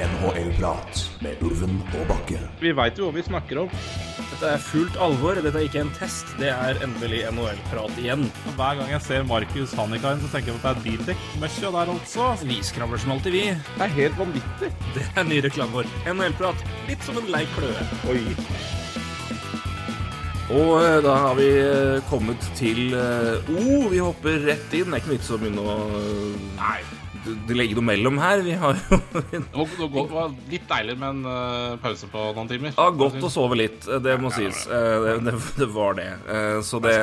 NHL-prat med Ulven og Bakke. Vi veit jo hva vi snakker om. Dette er fullt alvor. Dette er ikke en test. Det er endelig NHL-prat igjen. Hver gang jeg ser Markus Hannikainen, så tenker jeg på at det er bildekk-møkkja der altså. Vi skravler som alltid, vi. Det er helt vanvittig. Det er ny reklame vår. NHL-prat. Litt som en lei kløe. Oi. Og eh, da har vi eh, kommet til O. Oh, Vi hopper rett inn. Det er ikke vits å begynne å Nei. Legge noe mellom her. Vi har jo Det var, litt deilig med en eh, pause på noen timer. Ja, godt å sove litt, det må sies. Eh, Det, det, var det. Eh, Så det,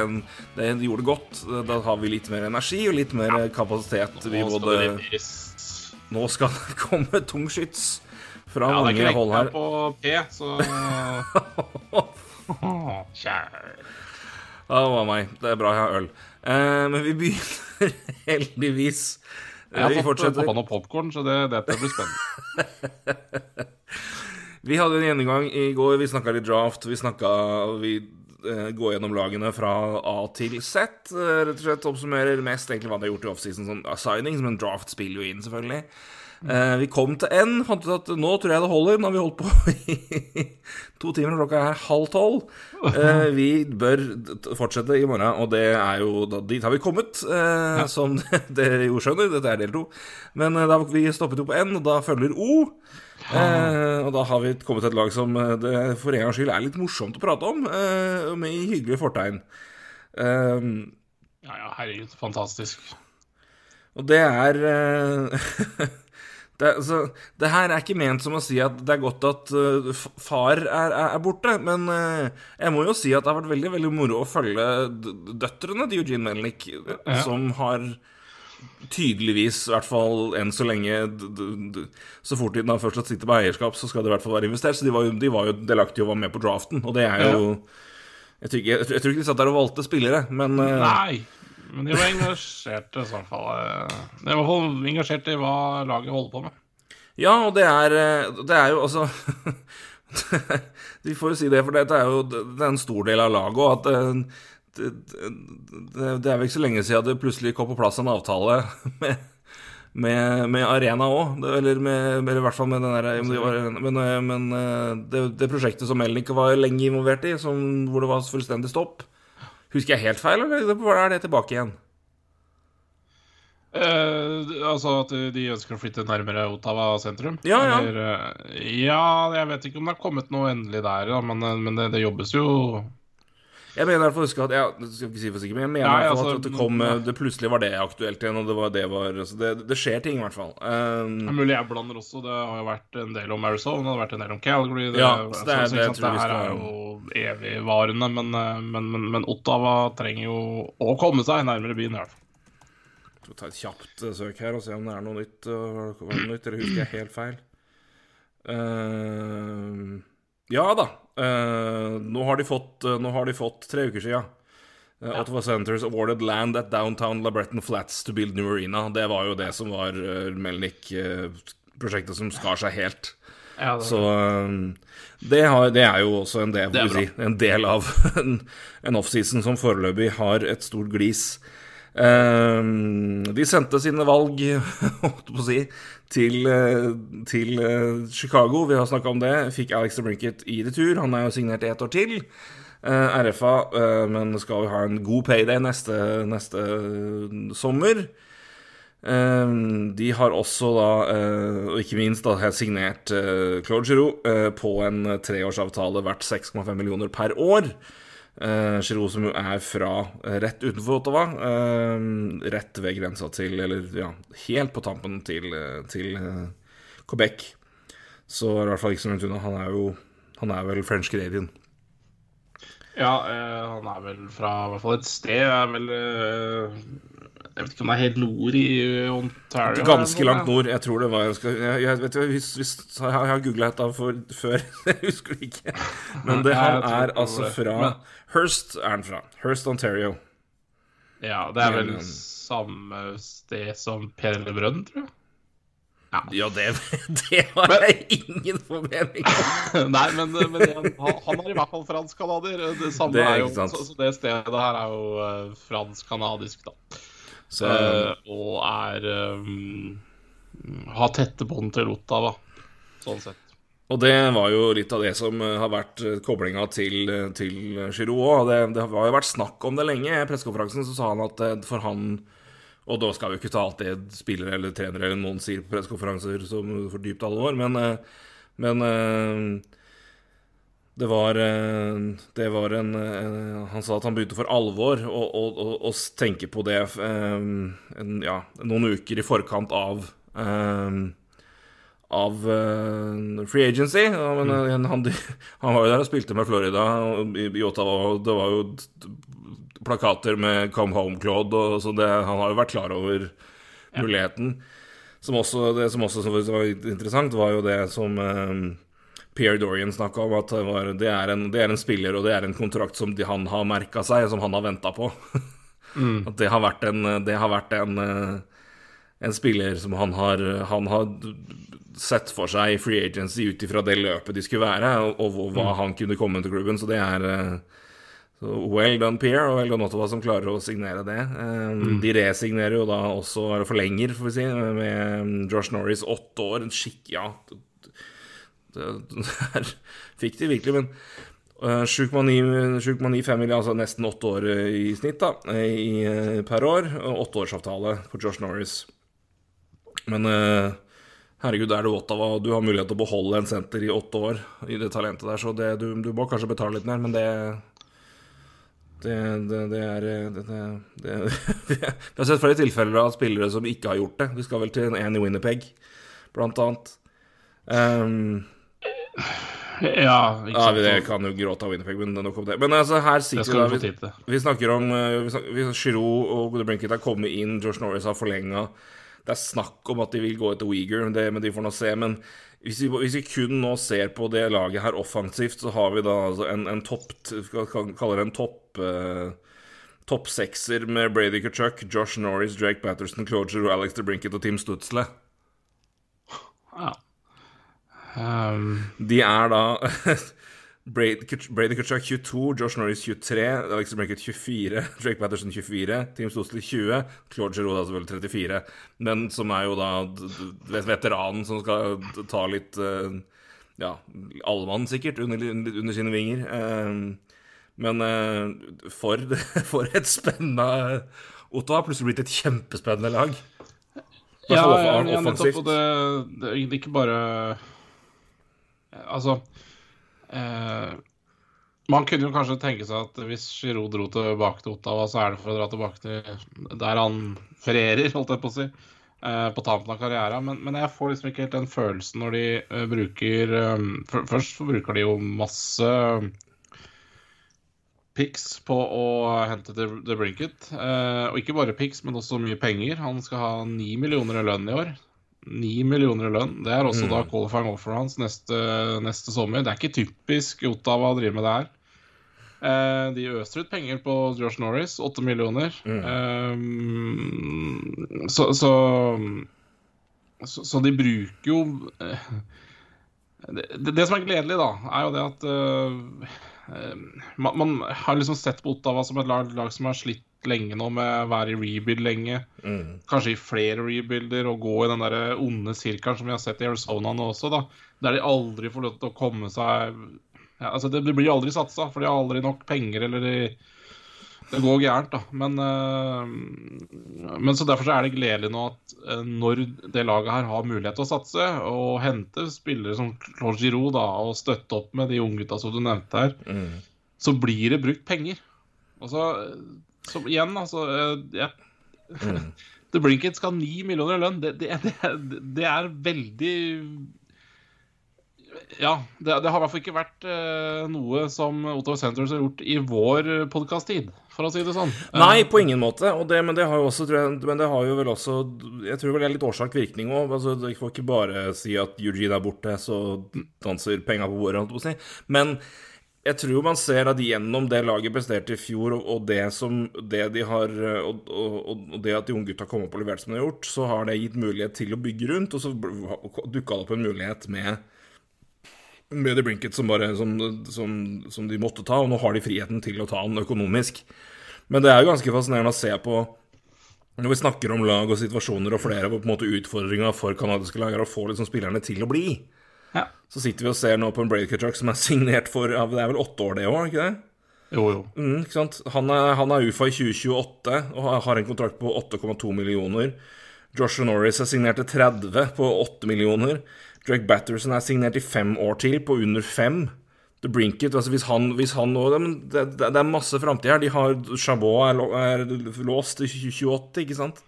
det gjorde godt. Da har vi litt mer energi og litt mer kapasitet. Vi både. Nå skal det komme tungskyts fra Ja, det er ikke hold på P, så Kjære. Ja, det var meg. Det er bra jeg har øl. Eh, Men vi begynner heldigvis. Jeg har fått fortsetter. poppa noe popkorn, så det, dette blir spennende. Vi hadde en gjennomgang i går. Vi snakka litt draft. Vi snakka Vi eh, går gjennom lagene fra A til Z. eh, Rett og slett oppsummerer mest egentlig hva de har gjort i offseason sånn signing, men draft spiller jo inn, selvfølgelig. Eh, vi kom til N, fant ut at nå tror jeg det holder. Nå har vi holdt på i to timer, klokka er halv tolv. Eh, vi bør fortsette i morgen, og det er jo da, Dit har vi kommet, eh, som dere jo skjønner. Dette er del to. Men da, vi stoppet jo på N, og da følger O. Eh, og da har vi kommet til et lag som det for en gangs skyld er litt morsomt å prate om, eh, med hyggelige fortegn. Ja, ja, herregud, fantastisk. og det er det, altså, det her er ikke ment som å si at det er godt at uh, far er, er, borte, men uh, jeg må jo si at det har vært veldig veldig moro å følge døtrene til Eugene Melnick, ja. som har tydeligvis, i hvert fall enn så lenge Så fort de da først sitter på eierskap, så skal det i hvert fall være investert. Så de var jo, de var jo delaktige og var med på draften, og det er jo jeg tror, ikke, jeg, jeg tror ikke de satt der og valgte spillere, men uh, Nei, men de var engasjerte i hvert fall. eh, De var i engasjerte i hva laget holder på med. Ja, og det er, eh, det er jo altså Vi får jo si det, for dette er jo det er en stor del av laget. Og at eh, det, det, er vel ikke så lenge siden det plutselig kom på plass en avtale med, med, med Arena òg. Eller, eller i hvert fall med den der om det Men, men det prosjektet som Melnik var lenge involvert i, som, hvor det var fullstendig stopp Husker jeg helt feil, eller er det tilbake igjen? Eh, altså at de ønsker å flytte nærmere Ottawa sentrum? Ja, ja. Eller, eh, ja, jeg vet ikke om det har kommet noe endelig der, men, eh, men det, det jobbes jo Jeg mener i hvert fall huske at jeg, det skal ikke si for sikkert, men jeg mener Nei, altså, at det kom det Plutselig var det aktuelt igjen, og det var det var altså det, det skjer ting, i hvert fall. Det er Um, mulig jeg blander også. Det har jo vært en del om Arizona, det har vært en del om Calgary. Det, Ja, så det er- det jeg vi det her er jo evigvarende, men, eh, men, men, men Ottawa trenger jo å komme seg nærmere byen, i hvert fall. skal vi ta et kjapt eh, søk her og se om det er noe nytt. noe nytt eller husker jeg helt feil? Uh, ja da. Uh, nå, har de fått, nå har de fått tre uker siden. Uh, Ottawa Centres awarded land at downtown LaBretton Flats to build new arena. Det var jo det som var Melnik-prosjektet som skar seg helt. Ja, det, Så det, har, det er jo også en del, si, en del av en, en offseason som foreløpig har et stort glis. Um, de sendte sine valg, si, til, eh, til eh, Chicago. Vi har snakka om det. Fikk Alex DeBrinket i retur. Han er jo signert i ett år til. Eh, RFA, men skal vi ha en god payday neste, neste sommer. Eh, de har også da, og ikke minst, da, signert Claude Giroux på en treårsavtale verdt 6,5 millioner per år. Uh, Giroud som jo er fra eh, rett utenfor Ottawa, uh, rett ved grensa til Eller ja, helt på tampen til, til uh, Quebec. Så er det i hvert fall ikke så langt unna. Han er jo Han er vel French Canadian. ja han er vel fra i hvert fall et sted er vel Jeg vet ikke om det er helt nord i Ontario? Ganske langt nord. Jeg tror det var Jeg, jeg, jeg vet jeg har, jeg har googla dette for, før, jeg husker det ikke. Men det, jeg tror er altså fra Hearst er han fra. Hearst, Ontario. Ja, det er vel samme sted som Per Lebrun, tror jeg. Ja, det, det har jeg ingen formening om. Nei, men, men han, han er i hvert fall fransk-canadier. Det samme Det er er jo så, så det stedet her er jo eh, fransk-canadisk, da. Så Eh, og er um, Har tette bånd til Ottawa. sånn sett. Og det var jo litt av det som eh, har vært koblinga til, til Giroud òg. Det, det har jo vært snakk om det lenge. I pressekonferansen så sa han at for han Og da skal vi ikke ta alt det spillere eller trenere eller noen sier på pressekonferanser som for dypt alvor, men, men det var, det var en, Han sa at han begynte for alvor å tenke på det en, ja, noen uker i forkant av av uh, free agency. Ja, men, mm. han, han, var jo der og spilte med Florida i, i Ottawa, og det var jo plakater med 'Come Home, Claude', så det, han har jo vært klar over ja. muligheten. Som også, det som også var interessant, var jo det som um, Pierre Dorian snakka om, at det, var, det, er en, det, er en, spiller og det er en kontrakt som han har merka seg, som han har venta på. mm. At det har vært en, det har vært en, en spiller som han har, han har sett for seg free agency ut ifra det løpet de skulle være, og, og hva mm. han kunne komme til klubben. Så det er uh, så well done Pierre, og well done Ottawa som klarer å signere det. Um, mm. De resignerer jo da også, eller forlenger, får vi si, med Josh Norris åtte år. En skikk... Ja, det, det, fikk de virkelig, men uh, 7,95 mill., altså nesten åtte år i snitt da, i, per år. Åtteårsavtale på Josh Norris. Men uh, Herregud, er du Ottawa og du har mulighet til å beholde en senter i åtte år i det talentet der, så det, du, du, må kanskje betale litt mer, men det Det, det, det er det, Vi har sett flere tilfeller av spillere som ikke har gjort det. De skal vel til en i Winnerpeg, blant annet. Um, ja, ikke sant. Ja, vi kan jo gråte av Winnerpeg, men nok om det. Men altså, her sitter vi, vi, vi snakker om uh, vi snakker, Giroud og Brinkett har kommet inn, George Norris har forlenga. Det er snakk om at de vil gå etter Uyghur, det, men de får nå se. Men hvis vi, hvis vi, kun nå ser på det laget her offensivt, så har vi da altså en, en topp Kaller det en topp eh, Topp sekser med Brady Kutchuk, Josh Norris, Drake Patterson, Cloger og Alex DeBrinket og Tim Stutzle. Ja. Um... De er da Brady Kutchak 22, Josh Norris 23, Alex Brinkett 24, Drake Patterson 24, Team Stostel 20, Claude Giroud selvfølgelig 34, men som er jo da veteranen som skal ta litt eh, Ja, allemann sikkert, under, under, sine vinger. Eh, men eh, for, for et spennende Otto har plutselig blitt et kjempespennende lag. Ja, ja, nettopp. Og det, det er ikke bare Altså Eh, man kunne jo kanskje tenke seg at hvis Giroud dro tilbake til Ottawa, så er det for å dra tilbake til der han ferierer, holdt jeg på å si, eh, på tampen av karrieren. Men, men, jeg får liksom ikke helt den følelsen når de uh, bruker um, for, Først bruker de jo masse pics på å hente The Brinket. Eh, og ikke bare pics, men også mye penger. Han skal ha ni millioner i lønn i år. 9 millioner i lønn. Det er også mm. da qualifying offer hans neste, neste, sommer. Det er ikke typisk Ottawa å drive med det her. Eh, de øser ut penger på Josh Norris, 8 millioner. Mm. Eh, så, så, så, så, de bruker jo eh, det, det, som er gledelig, da, er jo det at uh, man, man, har liksom sett på Ottawa som et lag, lag som har slitt lenge nå med å være i rebuild lenge. Mm. Kanskje i flere rebuilder og gå i den der onde sirkelen som vi har sett i Arizona nå også, da. Der de aldri får lov til å komme seg ja, altså Det blir aldri satsa, for de har aldri nok penger, eller de, det går gærent, da. Men, øh, men så derfor så er det gledelig nå at øh, når det laget her har mulighet til å satse, og hente spillere som Claude Giroud da, og støtte opp med de unggutta som du nevnte her, mm. så blir det brukt penger. Altså, som igjen, altså ja. mm. The Brinkett skal ha ni millioner i lønn. Det, det, det, det, er veldig Ja, det, har i hvert fall ikke vært uh, noe som Ottawa Centres har gjort i vår podkast-tid, for å si det sånn. Nei, på ingen måte. men det har jo også, jeg, men det har jo vel også Jeg tror vel det er litt årsak-virkning òg. Altså, jeg får ikke bare si at Eugene er borte, så danser penga på bordet, holdt jeg på å si. Men jeg tror man ser at gjennom det laget presterte i fjor, og, det, som, det de har og, og, og, det at de unge gutta kom opp og leverte som de har gjort, så har det gitt mulighet til å bygge rundt. Og så dukka det opp en mulighet med med The Brinket som, bare, som, som, som, de måtte ta, og nå har de friheten til å ta den økonomisk. Men det er jo ganske fascinerende å se på når vi snakker om lag og situasjoner og flere på en måte utfordringa for canadiske lag er å få liksom spillerne til å bli. Ja. Så sitter vi og ser nå på en Brady Kutchuk som er signert for ja, Det er vel åtte år, det òg, ikke det? Jo, jo. Mm, ikke sant? Han er, han er UFA i 2028 og har- en kontrakt på 8,2 millioner. Joshua Norris er signert til 30 på 8 millioner. Drake Batterson er signert i fem år til på under fem. The Brinket, altså hvis han, hvis han det, det, er masse framtid her. De har Chabot er, er låst til 2028, ikke sant?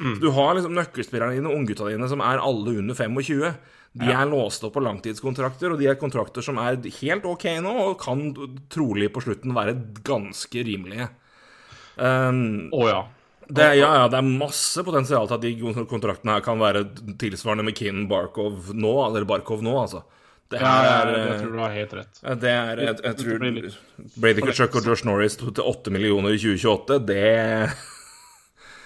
Så du har liksom nøkkelspillerne dine, unggutta dine, som er alle under 25. De er låst opp på langtidskontrakter, og de er kontrakter som er helt ok nå, og kan trolig på slutten være ganske rimelige. Um, oh, ja. det, ja, ja, det er masse potensial til at de kontraktene her kan være tilsvarende McKinnon Barkov nå, eller Barkov nå, altså. Det her er jeg eh, tror du har helt rett. det er, jeg, jeg tror Brady Kutchuk og Josh Norris til 8 millioner i 2028, det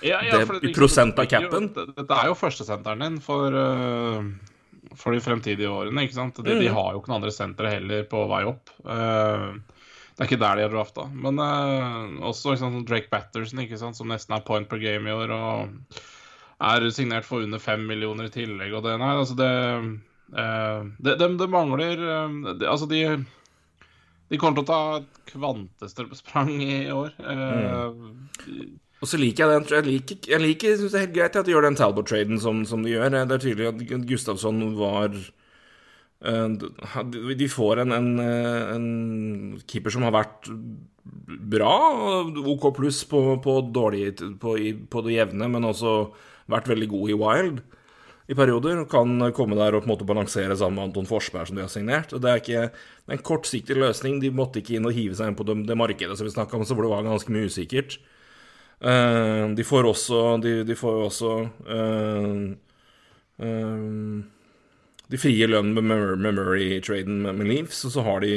Ja, det- for i prosent av det capen? det- Dette er jo førstesenteren din for, øh, for de fremtidige årene, ikke sant? De, Mm. de har jo ikke noen andre sentre heller på vei opp. Uh, det er ikke der de har drafta. Men uh, også sant, Drake Batterson, sant, som nesten er point per game i år, og er signert for under fem millioner i tillegg. Og det, nei, altså det uh, det, det, det mangler det, Altså, de de kommer til å ta et kvantesprang i år. Eh, Og så liker jeg den Jeg liker, liker synes det er helt greit at de gjør den Talbot-traden som, som de gjør. Det er tydelig at Gustavsson var eh, De får en, en, eh, en keeper som har vært bra, OK pluss på, på dårlig på, på det jevne, men også vært veldig god i wild i perioder. og Kan komme der og på en måte balansere sammen med Anton Forsberg, som de har signert. Det er ikke det er en kortsiktig løsning. De måtte ikke inn og hive seg inn på det, det markedet som vi snakka om, så hvor det var ganske mye usikkert. Eh, de får også De, de får jo også eh, eh, de frie lønnen med, med Murray-traden med, med Leafs, og så har de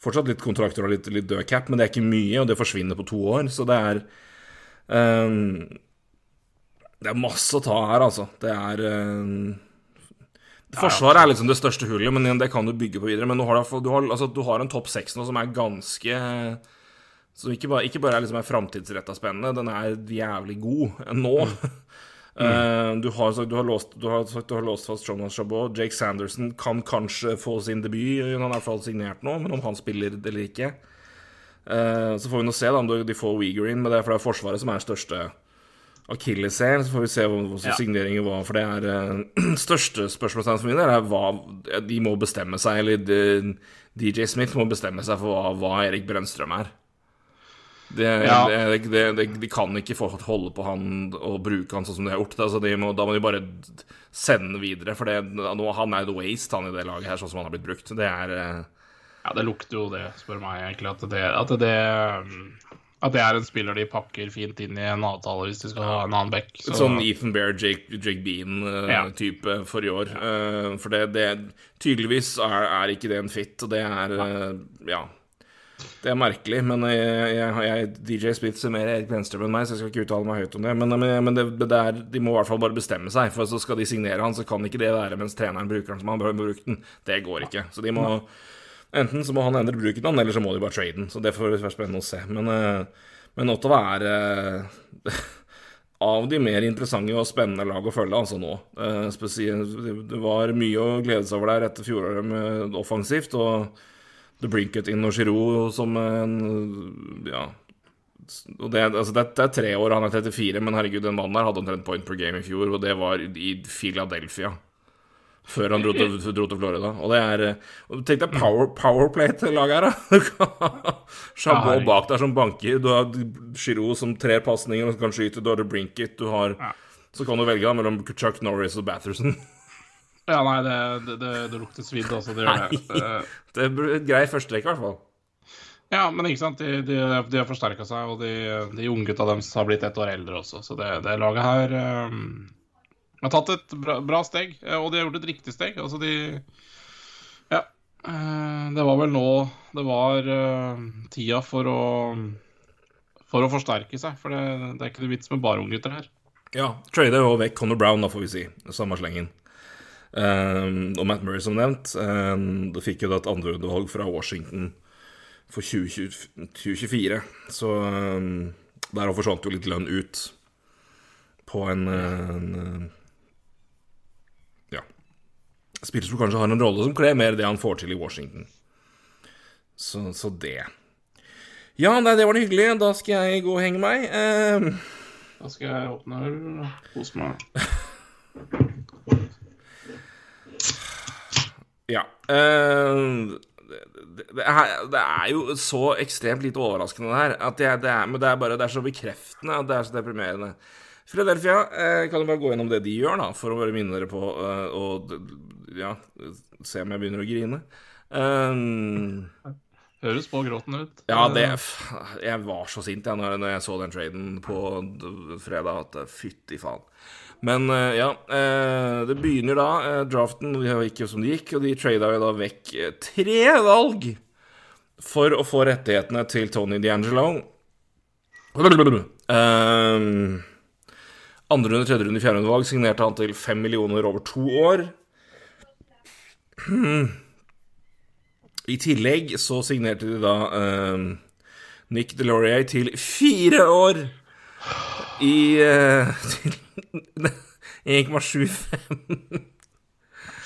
fortsatt litt kontrakter og litt, litt død cap, men det er ikke mye, og det forsvinner på to år, så det er eh, Det er masse å ta her, altså. Det er eh, Forsvaret er liksom det største hullet, men det kan du bygge på videre. Men du har, du har, altså, du har en topp seks nå som er ganske Som ikke bare, ikke bare er liksom er framtidsretta spennende, den er jævlig god nå. Eh, du, har, sagt- du, har låst, du, har, sagt du har låst fast Jonas Chabot. Jake Sanderson kan kanskje få sin debut, han er i hvert fall signert nå, men om han spiller eller ikke uh, Så får vi nå se da om de får Uyghur inn, men det er for det er Forsvaret som er største akilleshæl. Så får vi se hvor, hvor Ja. signeringen var. For det er uh, største spørsmålstegn for min del er hva De må bestemme seg, eller de- DJ Smith må bestemme seg for hva, hva Erik Brennstrøm er. Det, Ja. det, det, de kan ikke fortsatt holde på han og bruke han sånn som de har gjort. Altså de må, da må de bare sende den videre. For det, nå, han er the waste, han i det laget her, sånn som han har blitt brukt. Det er eh, Ja, det lukter jo det, spør meg egentlig. At det, at det, at det er en spiller de pakker fint inn i en avtale hvis de skal ha en annen back. Så, Sånn Ethan Bear, Jake, Jake Bean-type Ja. for i år. Ja. for det, det Tydeligvis er, er ikke det en fit, og det er eh, Ja. Det er merkelig, men jeg, jeg, jeg, DJ Smith ser mer Erik Brenstrøm enn meg, så jeg skal ikke uttale meg høyt om det. Men, men, men det, det er, de må i hvert fall bare bestemme seg, for så skal de signere han, så kan ikke det være mens treneren bruker han som han bør bruke den. Det går ikke. Så de må Enten så må han endre bruken av den, eller så må de bare trade den. Så det får være spennende å se. Men, eh, men Ottawa er eh, av de mer interessante og spennende lag å følge altså nå. Eh, spesielt, det- det var mye å glede seg over der etter fjoråret med offensivt, og The Brinket in og Giroud som en Ja. Det, altså det, det er tre år, han er 34, men herregud, den mannen der hadde omtrent point per game i fjor, og det var i Philadelphia. Før han dro til, dro til Florida. Og det er Tenk deg power, powerplay til laget her, da. Chabot bak der som banker. Du har Giroud som trer pasninger og kan skyte. Du har The Brinket. Du har. Så kan du velge da mellom Chuck Norris og Batherson. Ja, nei, det, det, det, det lukter svidd altså. Det gjør det. Det er et grei førsterekke, i hvert fall. Ja, men ikke sant, de, de, de har forsterka seg, og de, de unggutta deres har blitt ett år eldre også. Så det, det laget her um, har tatt et bra, bra steg, og de har gjort et riktig steg. Altså, de Ja. eh, det var vel nå det var uh, tida for å for å forsterke seg, for det, det er ikke noe vits med bare unggutter her. Ja, trade jo vekk Connor Brown, da, får vi si. Samme slengen. Um, og Matt Murray, som nevnt. Um, det fikk jo da et andrevalg fra Washington for 2020 2024. Så um, der forsvant jo litt lønn ut på en, en Ja. spiller som kanskje har en rolle som kler mer det han får til i Washington. Så, så det. Ja, nei, det var det hyggelige. Da skal jeg gå og henge meg. Eh, Da skal jeg åpne øl og kose meg. Ja. Uh, det, det, er, det er jo så ekstremt lite overraskende, det her. At jeg, det er, men det er bare det er så bekreftende at det er så deprimerende. Fredelfia, uh, kan jo bare gå gjennom det de gjør, da, for å bare minne dere på og ja, se om jeg begynner å grine. Uh, Høres på gråten ut. Ja, det Jeg var så sint jeg når jeg så den traden på fredag at fytti faen. Men eh, ja, eh, det begynner da. eh, Draften gikk jo som det gikk, og de trada jo da vekk tre valg for å få rettighetene til Tony D'Angelo. Um, andre runde, tredje runde, fjerde runde valg signerte han til fem millioner over to år. I tillegg så signerte de da eh, Nick DeLaurier til fire år i uh, 1,75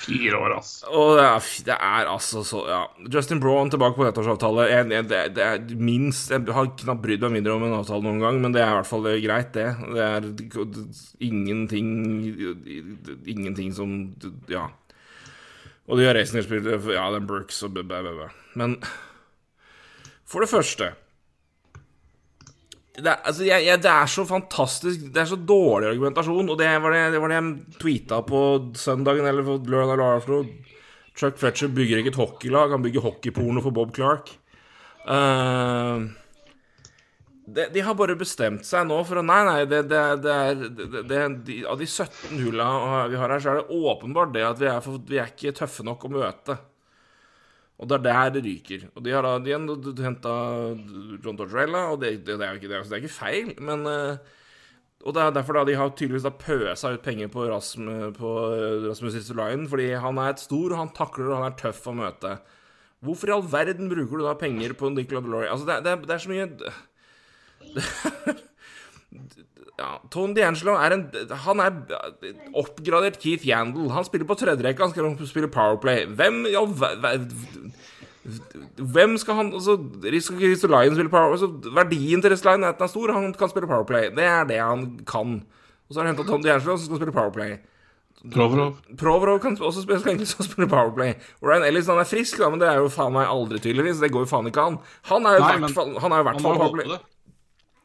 Fire år, ass. Og det er, det er altså så Ja. Justin Braun tilbake på ettårsavtale. Jeg- jeg- Det, det er minst Jeg har knapt brydd meg mindre om en avtale noen gang, men det er i hvert fall greit, det. Det er ingenting Ingenting som Ja. Og de har Reisner-spillere Ja, er Brooks og bæ, bæ, bæ. Men for det første det altså, jeg, jeg, det er så fantastisk Det er så dårlig argumentasjon, og det var det, det, var det jeg tweeta på søndagen eller på lørdag lørdag. Chuck Fletcher bygger ikke et hockeylag, han bygger hockeyporno for Bob Clark. Uh, de, de har bare bestemt seg nå for å Nei, nei, det, er de, Av de 17 hulla vi har her, så er det åpenbart det at vi er, for, vi er ikke tøffe nok å møte. Og det er der det ryker. Og de har da igjen henta John Tortorella, og det, det, det, er jo ikke, det, er, ikke feil, men eh, Og det er derfor da de har tydeligvis da pøsa ut penger på, Rasm, på eh, Rasmus Ristolainen, fordi han er et stor, han takler, og han er tøff å møte. Hvorfor i all verden bruker du da penger på Nicola Delory? Altså, det, det, det er så mye ja, Tony D'Angelo er en Han er oppgradert Keith Yandel. Han spiller på tredjerekka, han skal spille Powerplay. Hvem ver- Hvem skal han altså, Lion spille Powerplay altså, Verdien til Ristolainen er at han er stor, han kan spille Powerplay. Det er det han kan. Og så har de henta Tony D'Angelo, som skal spille Powerplay. Provorov. Provorov kan også spille, skal egentlig også spille Powerplay. Ryan Ellis han er frisk, da, men det er jo faen meg aldri, tydeligvis. Det går jo faen ikke an. Han er jo i hvert fall Han er Powerplay. det.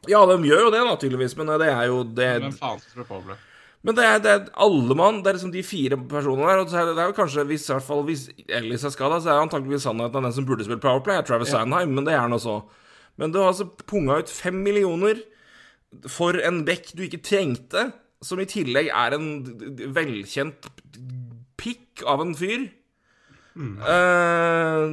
Ja, de gjør jo det, da, tydeligvis, men det er jo det Hvem faen spille Powerplay? Men det er, det er alle mann. Det er liksom de fire personene der. Og så er det, det er jo kanskje, hvis, i hvert fall, hvis Ellis er skada, så er antakeligvis sannheten at den som burde spille Powerplay, er Travis Sandheim, men det er han også. Men du har altså punga ut fem millioner for en bekk du ikke trengte, som i tillegg er en velkjent pikk av en fyr. Eh,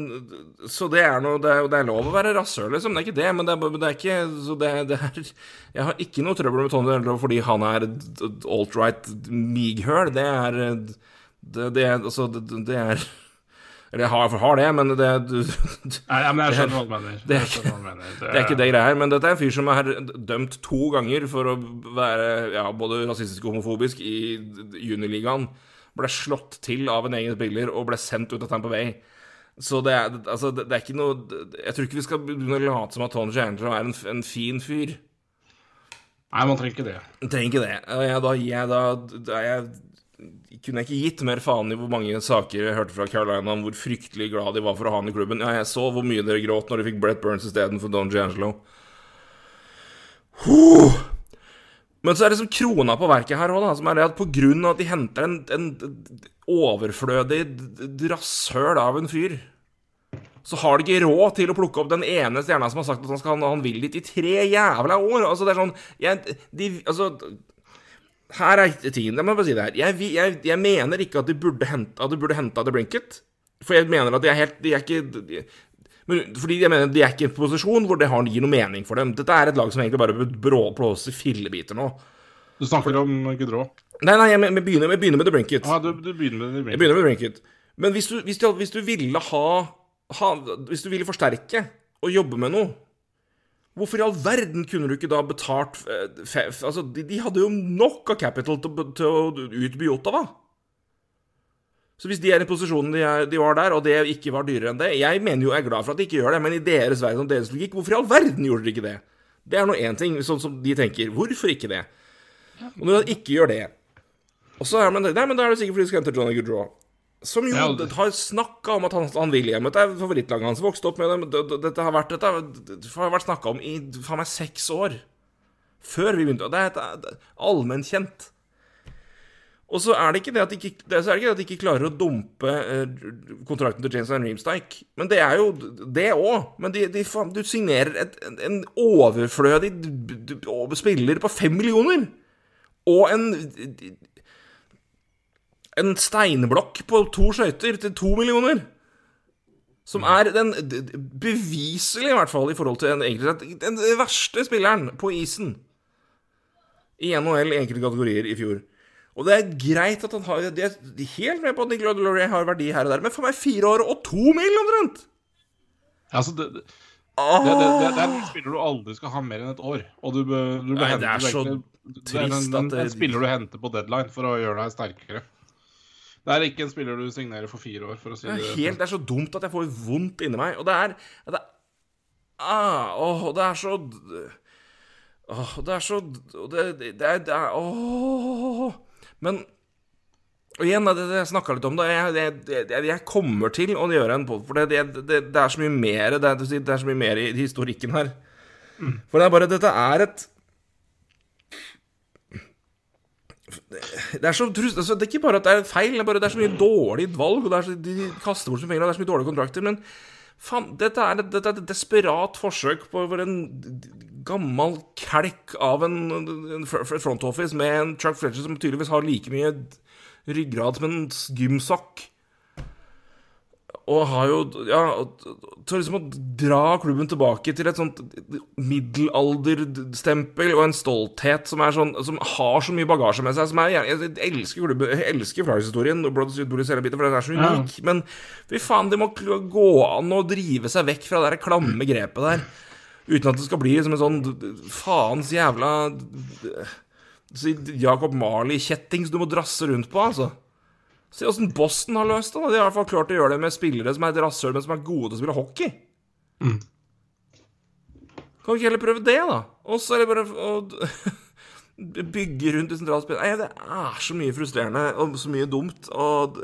så det er noe det er, det er lov å være rasshøl, liksom. Det er ikke det, men det er, det er ikke så det, er Jeg har ikke noe trøbbel med Tony Dello fordi han er alt-right mighøl. Det er det, det, altså, det, er Eller jeg har, har det, men det, du, Nei, men jeg skjønner hva du mener. det er ikke det greia her. Men dette er en fyr som er dømt to ganger for å være ja, både rasistisk og homofobisk i juniligaen. Ble slått til av en egen spiller og ble sendt ut av Tampa Bay. Så det er, altså, det, er ikke noe Jeg tror ikke vi skal begynne å late som at Tony Angelo er en, en fin fyr. Nei, man trenger ikke det. Trenger ikke det. Jeg, da jeg da, da jeg, kunne jeg ikke gitt mer faen i hvor mange saker jeg hørte fra Carolina om hvor fryktelig glad de var for å ha han i klubben. Ja, jeg så hvor mye dere gråt når de fikk Brett Burns istedenfor Don Giangelo. Huh. Men så er det som krona på verket her òg, som er det at på grunn av at de henter en, en overflødig rasshøl av en fyr så har de ikke råd til å plukke opp den ene stjerna som har sagt at han, skal, han vil dit i tre jævla år. Altså, det er sånn jeg, de, altså, Her er tingen. Jeg må bare si det her. Jeg, jeg, jeg mener ikke at de burde hente At de henta The Brinket. For jeg mener at de er helt De er ikke de, men, fordi jeg mener de er ikke i en posisjon hvor det har, gir noe mening for dem. Dette er et lag som egentlig bare brå- blåser fillebiter nå. Du snakker om Gudrå. Nei, nei, jeg, jeg, begynner, jeg begynner med The Brinket. Ja, du, du begynner med The Brinket. Jeg begynner med The Brinket. Men hvis du, hvis du, hvis du ville ha, ha Hvis du ville forsterke og jobbe med noe Hvorfor i all verden kunne du ikke da betalt eh, Altså, de, de hadde jo nok av capital til, til å utby Ottawa. Så hvis de er i posisjonen de, er, de var der, og det ikke var dyrere enn det Jeg mener jo jeg er glad for at de ikke gjør det, men i deres verden og deres logikk, hvorfor i all verden gjorde dere ikke det? Det er nå én ting, sånn som de tenker. Hvorfor ikke det? Og når de ikke gjør det Og så er man Nei, men da er det sikkert fordi de skal hente Johnny Goodrow. Som jo Ja, det- har snakka om at han, han vil hjem. Dette er favorittlaget hans. Vokste opp med det- Dette har vært, dette har, vært snakka om i faen meg seks år. Før vi begynte. Er, det er allmennkjent. Og så er det ikke det at de ikke, det, ikke det at de ikke klarer å dumpe eh, kontrakten til James Van Reemstike. Men det er jo det òg. Men de, de, du signerer et, en- overflødig spiller på fem millioner. Og en En steinblokk på to skøyter til to millioner. Som er den beviselig, i hvert fall i forhold til en den verste spilleren på isen i NHL i enkelte kategorier i fjor. Og det er greit at han har De er helt med på at Nicolas Delory har verdi her og der, men for meg fire år og to mil omtrent! Altså, det, det, det, det, det, det er en spiller du aldri skal ha mer enn et år. Og du, du Nei, hente det er så det er trist en, at en, er en spiller du henter på deadline for å gjøre deg sterkere. Det er ikke en spiller du signerer for fire år, for å si Det det. er, helt, det er så dumt at jeg får vondt inni meg. Og det er, det er ah, Åh, det er så Åh, det er så Det, det, det er, det er Åh Men og igjen, det, det jeg snakka litt om det, jeg, jeg, jeg, kommer til å gjøre en pod, for det, det, det, det er så mye mer det er, det er så mye mer i historikken her. For det er bare Dette er et det er, så, altså, det er ikke bare at det er feil, det er bare det er så mye dårlig valg, og det er så, de kaster bort mye penger, og det er så mye dårlige kontrakter. Men faen, dette er, et- dette er et desperat forsøk på en gammel kelk av en, en fr- fr- front office med en Chuck Fletcher som tydeligvis har like mye ryggrad som en gymsokk. Og har jo Ja, tør liksom å dra klubben tilbake til et sånt middelalderstempel og en stolthet som er sånn Som har så mye bagasje med seg. Som er, jeg, jeg elsker klubben, jeg elsker Flyers-historien, og Blood Bullies hele biten, for den er så Ja. Men fy faen, det må gå an å drive seg vekk fra det der klamme grepet der. Uten at det skal bli som en sånn faens jævla Jacob Marley-kjetting som du må drasse rundt på, altså. Se åssen Boston har løst det. da. De har i hvert fall klart å gjøre det med spillere som er et rasshøl, men som er gode til å spille hockey. Mm. Kan vi ikke heller prøve det, da? Og så er det bare å bygge rundt i sentralspill Nei, det er så mye frustrerende og så mye dumt. Og,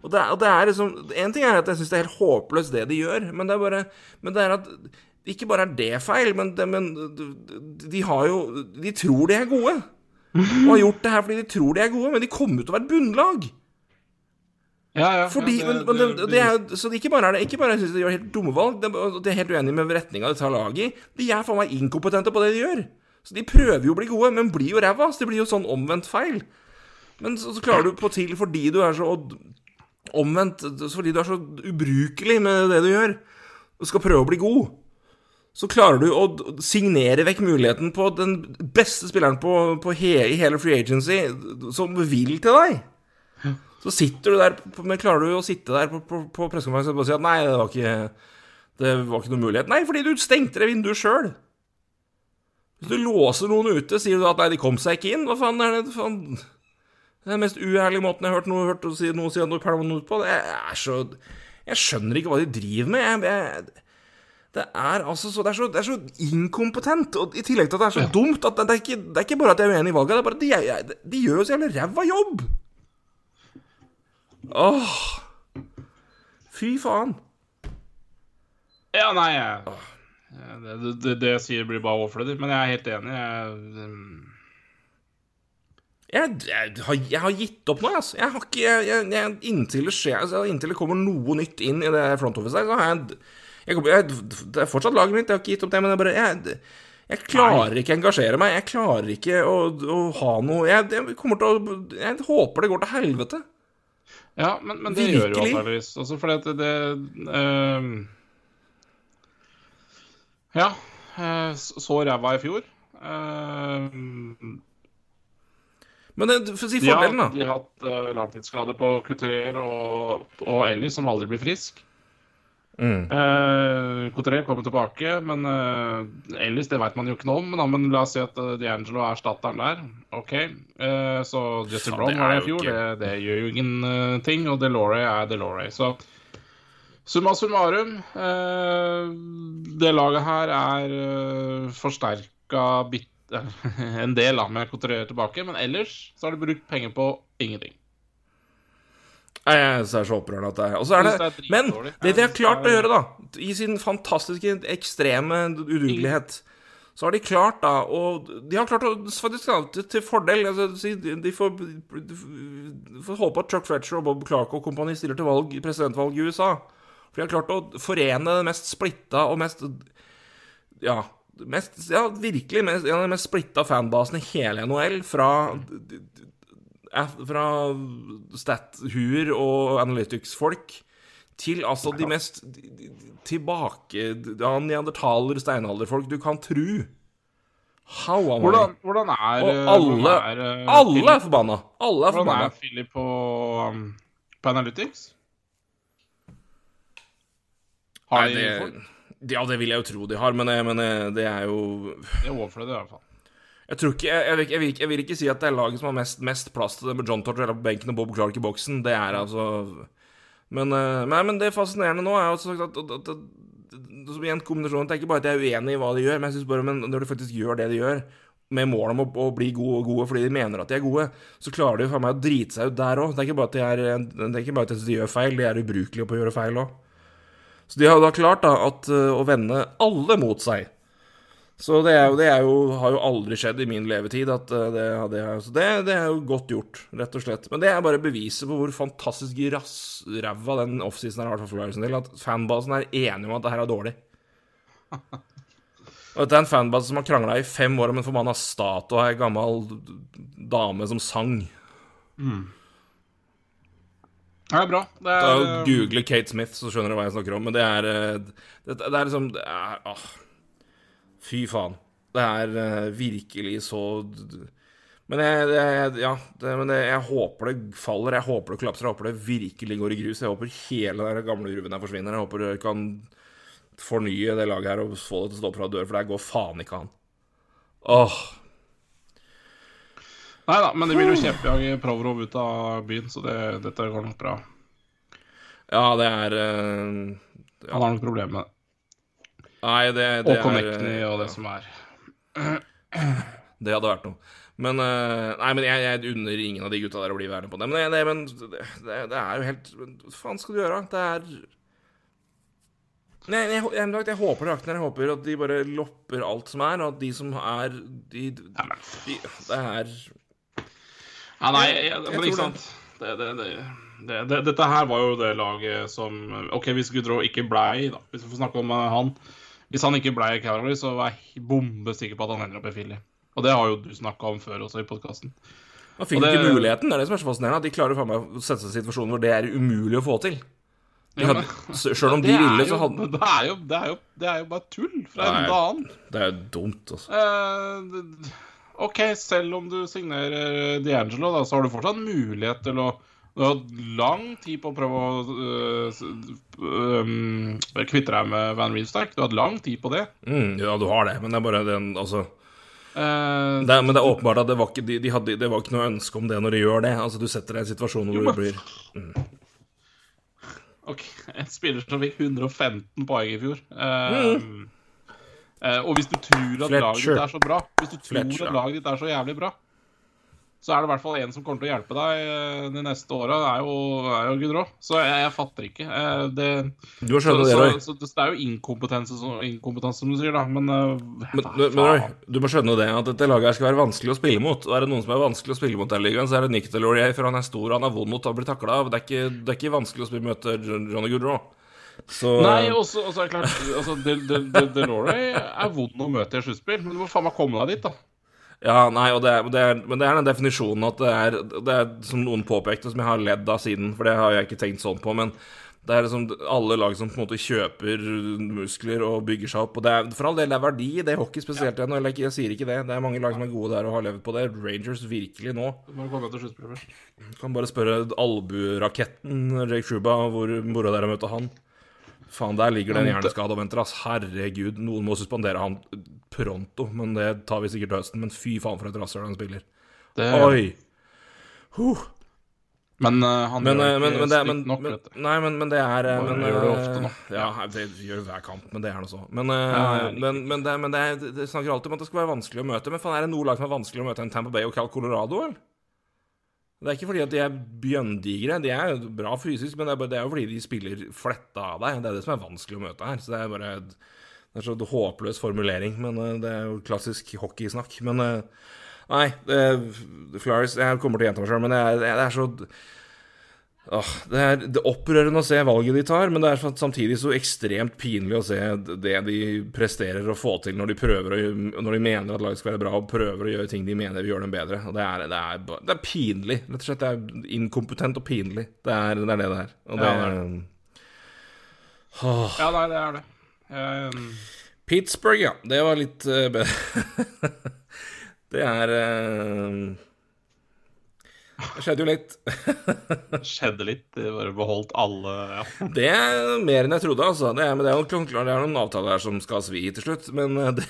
og, det, er, og det er liksom En ting er at jeg syns det er helt håpløst, det de gjør, men det er bare Men det er at ikke bare er det feil, men, det, men de har jo De tror de er gode. Og har gjort det her fordi de tror de er gode, men de kommer ut til å være et bunnlag. Ja, ja, Fordi, ja, men, men det, det er, så ikke bare er det Ikke bare synes de gjør helt dumme valg, de er helt uenige med retninga de tar laget i. De er faen meg inkompetente på det de gjør. Så de prøver jo å bli gode, men blir jo ræva. Så det blir jo sånn omvendt feil. Men så, så klarer du på til fordi du er så omvendt Fordi du er så ubrukelig med det du gjør, og skal prøve å bli god. Så klarer du å signere vekk muligheten på den beste spilleren på, på he, i hele free agency som vil til deg. Så sitter du der, men klarer du å sitte der på, på, på pressekonferansen og si at nei, det var ikke Det var ikke noen mulighet. Nei, fordi du stengte det vinduet sjøl. Hvis du låser noen ute, sier du at nei, de kom seg ikke inn. Hva faen er det faen? Det er den mest uærlige måten jeg har hørt noe, hørt å si, noe, si noe permanent på. Det er så Jeg skjønner ikke hva de driver med. Jeg, jeg, det er altså så Det er så, det er så inkompetent. Og i tillegg til at det er så dumt at det, det, er ikke, det er ikke bare at jeg er uenig i valget, det er bare at de, de gjør jo så jævlig ræva jobb. Åh Fy faen. Ja, nei jeg, det, det, det jeg sier, blir bare overflødig. Men jeg er helt enig. Jeg, um, Jeg, jeg, har, jeg har gitt opp nå, altså. Jeg har ikke inntil, det skjer, altså, inntil det kommer noe nytt inn i det front office der, så har jeg, Det er fortsatt laget mitt, jeg har ikke gitt opp det, men jeg bare jeg klarer ikke å engasjere meg. Jeg klarer ikke å, å ha noe jeg, jeg kommer til å Jeg håper det går til helvete. Ja, men, men det gjør jo Virkelig? antakeligvis. Altså, fordi at det, det uh, Ja. eh, Så ræva i fjor. Uh, Men det, for å si fordelen, da. de har hatt uh, langtidsskade på Couture og, og Ellie, som aldri blir frisk. Mm. Uh, kommer tilbake, men uh, ellers det vet man jo ikke noe om. Men, men la oss si at uh, D'Angelo er erstatteren der. OK. Uh, så Justin Brown var det i fjor. Det, det gjør jo ingenting. Og Delore er Delore. Så summa summarum uh, Det laget her er uh, forsterka bit, en del av med Couturier tilbake. Men ellers så har de brukt penger på ingenting. Nei, Jeg syns det er så opprørende at det er Og så er det, er Men det de har klart å gjøre, da, i sin fantastiske, ekstreme udugelighet, så har de klart da Og de har klart å faktisk det til fordel. Altså, De får, de får håpe at Chuck Fletcher og Bob Clark og kompani stiller til valg, presidentvalg i USA. For de har klart å forene det mest splitta og mest Ja, mest, ja virkelig mest, av de mest splitta fanbasene i hele NHL fra fra stat-huer og analytics-folk til altså de mest tilbake ja, neandertaler, steinalderfolk du kan tru. How am Hvordan, hvordan er Og eh, alle, er, eh, alle Philip- er forbanna. Alle er Hvordan forbanna. er Philip på, um, på Analytics? Har de det, folk? ja, det vil jeg jo tro de har, men, men det er jo Det er overflødig, i hvert fall. Jeg tror ikke, jeg, jeg, vil, jeg, vil, jeg vil ikke si at det er laget som har mest, mest plass til det med John Tortorella på benken og Bob Clark i boksen. Det er altså Men, eh, nei, men det fascinerende nå er jo at, at, at, at som igjen kombinasjonen, Det er ikke bare at jeg er uenig i hva de gjør, men jeg synes bare men når de faktisk gjør det de gjør, med mål om å, å bli gode, gode fordi de mener at de er gode, så klarer de for meg å drite seg ut der òg. Det er ikke bare at de, er, det er ikke bare at de gjør feil, de er ubrukelige på å gjøre feil òg. Så de har jo da klart da at, eh, å vende alle mot seg. Så det, jo, det jo, har jo aldri skjedd i min levetid. At eh, det, det, så det, det er jo godt gjort, rett og slett. Men det er bare beviset på hvor fantastisk rassræva den offseason har vært for Flyers del. At fanbasen er enig om at det her er dårlig. Og dette er en fanbase som har krangla i fem år om en forbanna statue av ei gammel dame som sang. Det er bra. Det er, Da Google Kate Smith, så skjønner du hva jeg snakker om. Men det er eh, Det, det er liksom det er, ah, Fy faen. Det er eh, virkelig så Men jeg, jeg, ja, det, men jeg, jeg håper det faller, jeg håper det kollapser, jeg håper det virkelig går i grus. Jeg håper hele den gamle gruven her forsvinner. Jeg håper det kan fornye det laget her og få det til å stå fra dør, for det går faen ikke an. Åh. Nei da, men det blir jo kjeppjag Provrov ut av byen, så det, dette går nok bra. Ja, det er eh, Han har nok problemer med det. Nei, det, det Og Connectney er, og det som er. Det hadde vært noe. Men eh, Nei, men jeg, jeg unner ingen av de gutta der å bli værende på det. Men, det, men det, det, er jo helt Hva faen skal du gjøre? Det er Nei, jeg, jeg, jeg, håper det, Akner. Jeg håper at de bare lopper alt som er, og at de som er De, de, de Det er ja, nei, men ikke sant det, det, det, det, det, Dette her var jo det laget som OK, hvis Gudrå ikke blei, da, hvis vi får snakke om eh, han Hvis han ikke ble i Calgary, så var jeg bombesikker på at han ender opp i Philly. Og det har jo du snakka om før også i podkasten. Man fikk det- ikke muligheten. Det er det som er så fascinerende. At de klarer meg å sette seg i situasjoner hvor det er umulig å få til. De hadde, selv om de ville, så hadde det, er jo, det, er jo, det er jo bare tull fra en ende annen. Det er jo dumt, altså. Eh, OK, selv om du signerer D'Angelo, da, så har du fortsatt mulighet til å Du har hatt lang tid på å prøve å øh, s- kvitte deg med Van Riemsdyk. Du har hatt lang tid på det. Mm, ja, du har det, men det er bare den Altså Uh, det Men det er åpenbart at det var ikke, de, de hadde, det var ikke noe ønske om det når de gjør det. Altså, du setter deg i en situasjon hvor Jo, du blir blir OK, en spiller som fikk 115 poeng i fjor. Uh, mm. uh, og hvis du tror at laget ditt er så bra Hvis du tror Fletcher, at laget ditt er så jævlig bra, så er det i hvert fall en som kommer til å hjelpe deg eh, de neste åra. Det er jo, er jo Gudrå. Så jeg, jeg fatter ikke. Eh, det, Du så, skjønne det, så, Roy. så det er jo inkompetanse, som- inkompetanse, som du sier, da. Men, eh, Men, men, Roy, du må skjønne det at dette laget her skal være vanskelig å spille mot. Og er det noen som er vanskelig å spille mot den ligaen, så er det Nick Delorier, for han er stor og han er vond å ta- bli takla av. Det er, ikke, det er ikke vanskelig å spille møte Johnny Gudrå. Så Nei, også, også er det klart altså, Del, Del, Del, Delore er vond å møte i sluttspill, men du må faen meg komme deg dit, da. Ja, nei, og det er, det er, men det er den definisjonen at det er, det er som noen påpekte, som jeg har ledd av siden, for det har jeg ikke tenkt sånn på, men det er liksom alle lag som på en måte kjøper muskler og bygger seg opp. Og det er, for all del, det er verdi i det hockey spesielt ennå. Eller jeg sier ikke det. Det er mange lag som er gode der og har levd på det. Rangers virkelig nå. Du må komme til sluttspillet først. Du kan bare spørre albueraketten Jake Shuba hvor mora der er møtt han. Faen, der ligger det en hjerneskade og venter, ass. Herregud. Noen må suspendere han pronto, men det tar vi sikkert høsten. Men fy faen, for et rasshøl han spiller. Det, Oi! Huh. Men uh, han Men, gjør eh, men, ikke men, det, men, nok, men dette. Nei, men, men det er eh, Bare men, gjør det ofte nå. Ja, det gjør hver kamp, men det er noe så. Men, Ja, men, men, det, men det, er, det snakker alltid om at det skal være vanskelig å møte. Men faen, er det noe lag som er vanskelig å møte enn Tampa Bay og Cal Colorado, eller? Det er ikke fordi at de er bjønndigre. De er jo bra fysisk, men det er, bare, det er jo fordi de spiller fletta av deg. Det er det som er vanskelig å møte her. Så det er bare Det er så håpløs formulering, men eh, det er jo klassisk hockeysnakk. Men eh, nei, det, Flyers Jeg kommer til å gjenta meg sjøl, men det er, det er så Åh, det er det opprørende å se valget de tar, men det er samtidig så ekstremt pinlig å se det de presterer å få til når de prøver å, når de mener at laget skal være bra, og prøver å gjøre ting de mener vil gjøre dem bedre. Og det er, det er, det er pinlig. Rett og slett. Det er inkompetent og pinlig. Det er det er det er. Og det Ja, det er Åh. Ja, nei, det er det. Um, Pittsburgh, ja. Det var litt uh, bedre. det er eh, Det skjedde jo litt. skjedde litt. De bare beholdt alle ja. Det er mer enn jeg trodde, altså. Det er, men det er jo det er noen avtaler her som skal svi til slutt. Men eh, det,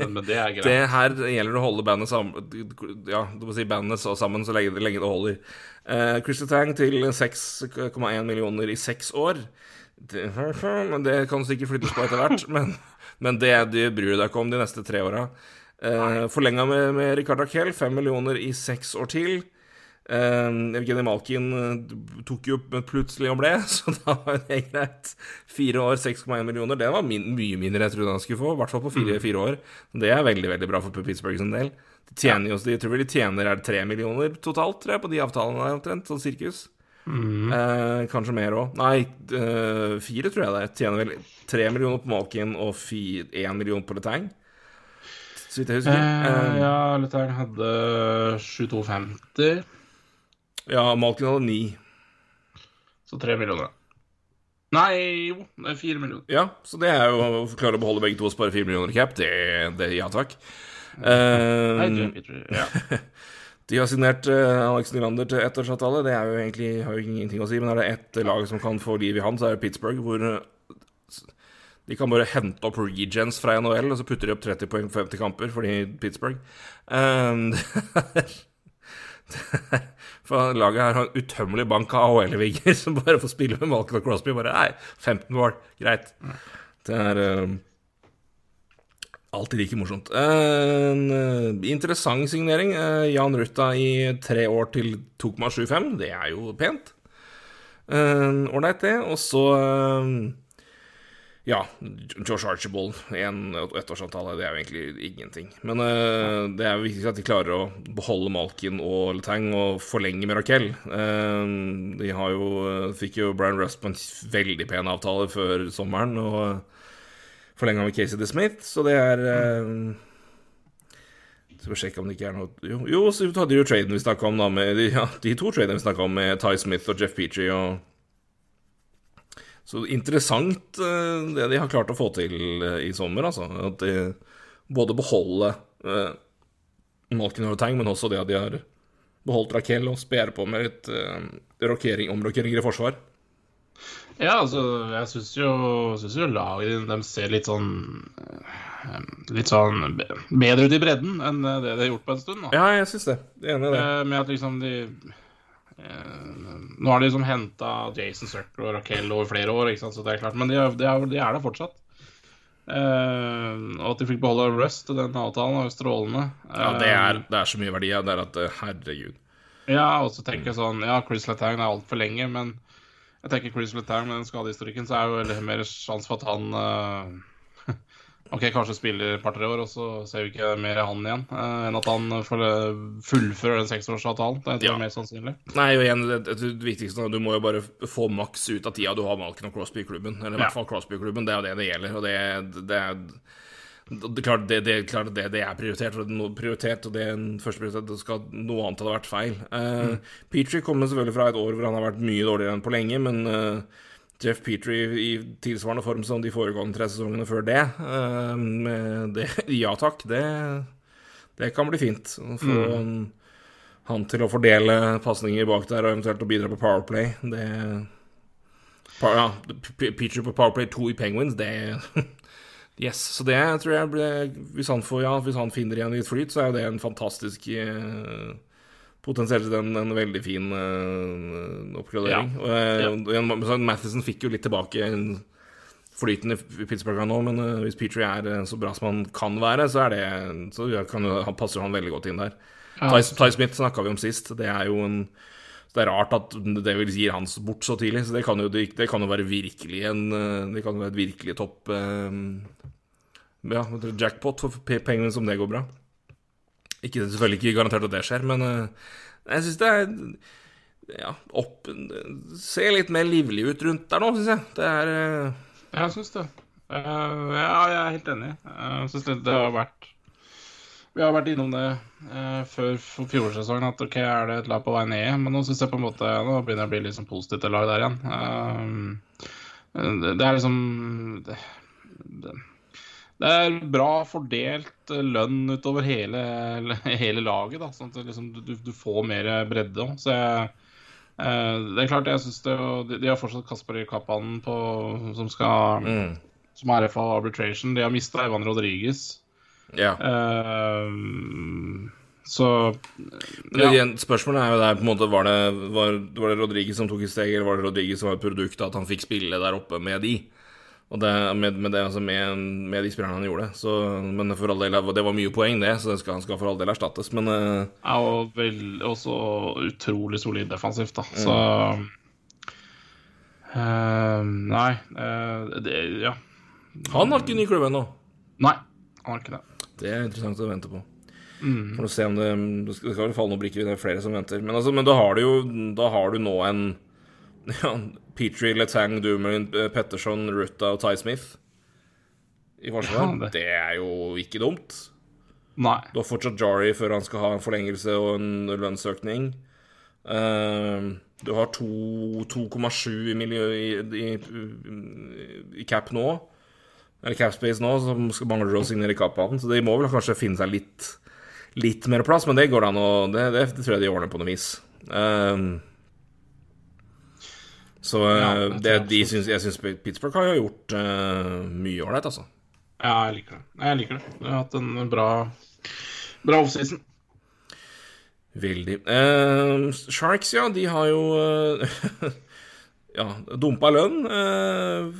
men, men det det her gjelder det å holde bandet sammen Ja, du må si bandet så sammen så lenge, lenge det holder. Uh, Crystal Tang til 6,1 millioner i seks år. Det, det kan sikkert flyttes på etter hvert. Men, men det, det bryr du deg ikke om de neste tre åra. Uh, Forlenga med, med Ricard Raquel, 5 millioner i seks år til. Uh, Evgenij Malkin eh, tok jo plutselig og ble, så da var det greit. Fire år, 6,1 millioner. Det var min, mye mindre jeg trodde han skulle få, i hvert fall på fire, fire år. Det er veldig veldig bra for Pittsburgh sin del. De tjener jo, Jeg tror vel de tjener er det tre millioner totalt, tror jeg, på de avtalene der omtrent, sånn sirkus. Eh, kanskje mer òg. Nei, eh, fire tror jeg det er. Tjener vel tre millioner på Malkin og én million på Letang. Så vidt jeg husker. Eh, Eh, ja, Letang hadde 7250, ja, Malkin hadde ni. så tre millioner. Nei, jo, det er fire millioner. Ja, så det er jo å klare å beholde begge to og spare fire millioner cap. Det, det ja takk. Eh, Nei, Jim Peter, ja. De har signert eh, Alex Nylander til ettårsavtale. Det er jo egentlig, har jo ingenting å si, men er det ett lag som kan få liv i han, så er det Pittsburgh, hvor eh, de kan bare hente opp regens fra NHL, og så putter de opp 30 poeng på 50 kamper fordi Pittsburgh. Um, for laget her har en utømmelig bank av AHL-vinger som bare får spille med Malcolm Crosby. Bare nei, 15 mål, greit. Det er uh, Alltid like morsomt. En eh, interessant signering. Uh, Jan Rutta i tre år til 2,75. Det er jo pent. Ålreit, det. Og så Ja, Josh Archibald. En ettårsavtale. Det er jo egentlig ingenting. Men uh, det er jo viktig at de klarer å beholde Malkin og Letang og forlenge med Raquel. Uh, de har jo, eh, fikk jo Brian Rust på en veldig pen avtale før sommeren. og forlenga med Casey DeSmith, så det er uh, Skal vi sjekke om det ikke er noe Jo, jo så hadde jo traden vi snakka om, da, med de, ja, de to tradene vi snakka om, med Ty Smith og Jeff Petrie og Så interessant eh, det de har klart å få til eh, i sommer, altså. At de både beholder eh, Malkin og Tang, men også det at de har beholdt Raquel og sper på med litt eh, rokering, omrokeringer i forsvar. Ja, altså, jeg syns jo, synes jo laget dem ser litt sånn eh, Litt sånn bedre ut i bredden enn det de har gjort på en stund. Da. Ja, jeg syns det. Enig i det. Med at liksom de Nå har de liksom henta Jason Circle og Raquel over flere år, ikke sant? så det er klart. Men de er, de er, de er der fortsatt. Uh, og at de fikk beholde Rust i den avtalen, var jo strålende. Ja, det er, det er så mye verdi av det er at eh, herregud. Ja, og så tenker jeg sånn Ja, Chris Letang er altfor lenge, men jeg tenker Chris Letang med den skadehistorikken, så er jo mer sjanse for at han eh, Ok, kanskje spiller et par-tre år, og så ser vi ikke mer av han igjen. eh, enn at han eh, fullfører den seksårsavtalen. Det er Ja. er mer sannsynlig. Nei, og igjen, det, det, viktigste du må jo bare få maks ut av tida du har Malken og Crosby i klubben. Eller i hvert fall Crosby i klubben. Det er jo det det gjelder. Og det, det er det, klart, det, det, klart det, det er prioritert, og det er prioritert, og det er en første prioritet. Det skal, noe annet hadde vært feil. Uh, Petrie kommer selvfølgelig fra et år hvor han har vært mye dårligere enn på lenge, men eh, Jeff Petrie i tilsvarende form som de foregående tre sesongene før det, eh, det Ja takk, det, det kan bli fint. Å få han, han til å fordele pasninger bak der og eventuelt å bidra på Powerplay, det ja, Petrie på Powerplay 2 i Penguins, det Yes. Så det tror jeg ble Hvis han, får, ja, hvis han finner igjen litt flyt, så er jo det en fantastisk eh, Potensielt en, en veldig fin uh, oppgradering. Ja. eh, Ja. Uh, Mathisen fikk jo litt tilbake flyten i Pittsburgh nå, men uh, hvis Petrie er så bra som han kan være, så det Så kan, han passer han veldig godt inn der. Ja. Ty, Ty Smith snakka vi om sist. Det er jo en så Det er rart at Devils gir han bort så tidlig. Så det kan jo, det, det kan jo være virkelig en Det kan jo være et virkelig topp Ja, jackpot for pengene Penguins om det går bra. Ikke Selvfølgelig ikke garantert at det skjer, men uh, jeg syns det er Ja, opp Ser litt mer livlig ut rundt der nå, syns jeg. Det er uh... Jeg syns det. Uh, ja, jeg er helt enig. Jeg syns det, det har vært Vi har vært innom det uh, før fjorårssesongen, at OK, er det et lag på vei ned? Men nå syns jeg på en måte Nå begynner jeg å bli litt sånn positivt til lag der igjen. Det er liksom det, det, det er bra fordelt eh, lønn utover hele, hele laget, da, sånn at liksom, du, du får mer bredde òg. Så jeg Eh, det er klart, jeg synes det De, de har fortsatt Kasper Kappanen på som skal mm, Som er RFA Arbitration. De har mista Ivan Rodriguez. Ja. Uh, så ja. igjen, spørsmålet er jo der på en måte Var det, var, var det Rodriguez som tok et steg, eller var det Rodriguez som var et produkt av at han fikk spille der oppe med de? Og det, med, med, det, altså med, med de spillerne han gjorde. Så, men for all del, det var mye poeng, det, så det skal, han skal for all del erstattes. Men eh, er jo vel, også utrolig solid defensivt, da. Så uh, Nei. Uh, det, ja. han har ikke ny klubb ennå. Nei, han har ikke det. Det er interessant å vente på. Mm. For å se om det Det skal falle noen brikker, det er flere som venter. Men, altså, men da har du jo Da har du nå en ja, Petrie, Letang, Doomer, Petterson, Rutta og Ty Smith i forsvar. Ja, det- det er jo ikke dumt. Nei. Du har fortsatt Jari før han skal ha en forlengelse og en lønnsøkning. Uh, du har 2,7 i, i, i, i cap nå. Eller cap space nå, så skal mangler å signere kapaen. Så de må vel kanskje finne seg litt, litt mer plass, men det går an å det, det, det tror jeg de ordner på noe vis. Eh, så eh, Ja, det de syns, jeg syns Pittsburgh har jo gjort uh, mye ålreit, altså. Ja, jeg liker det. Jeg liker det. De har hatt en bra, bra offseason. Veldig. Uh, Sharks, ja, de har jo uh, Ja, dumpa lønn. Uh,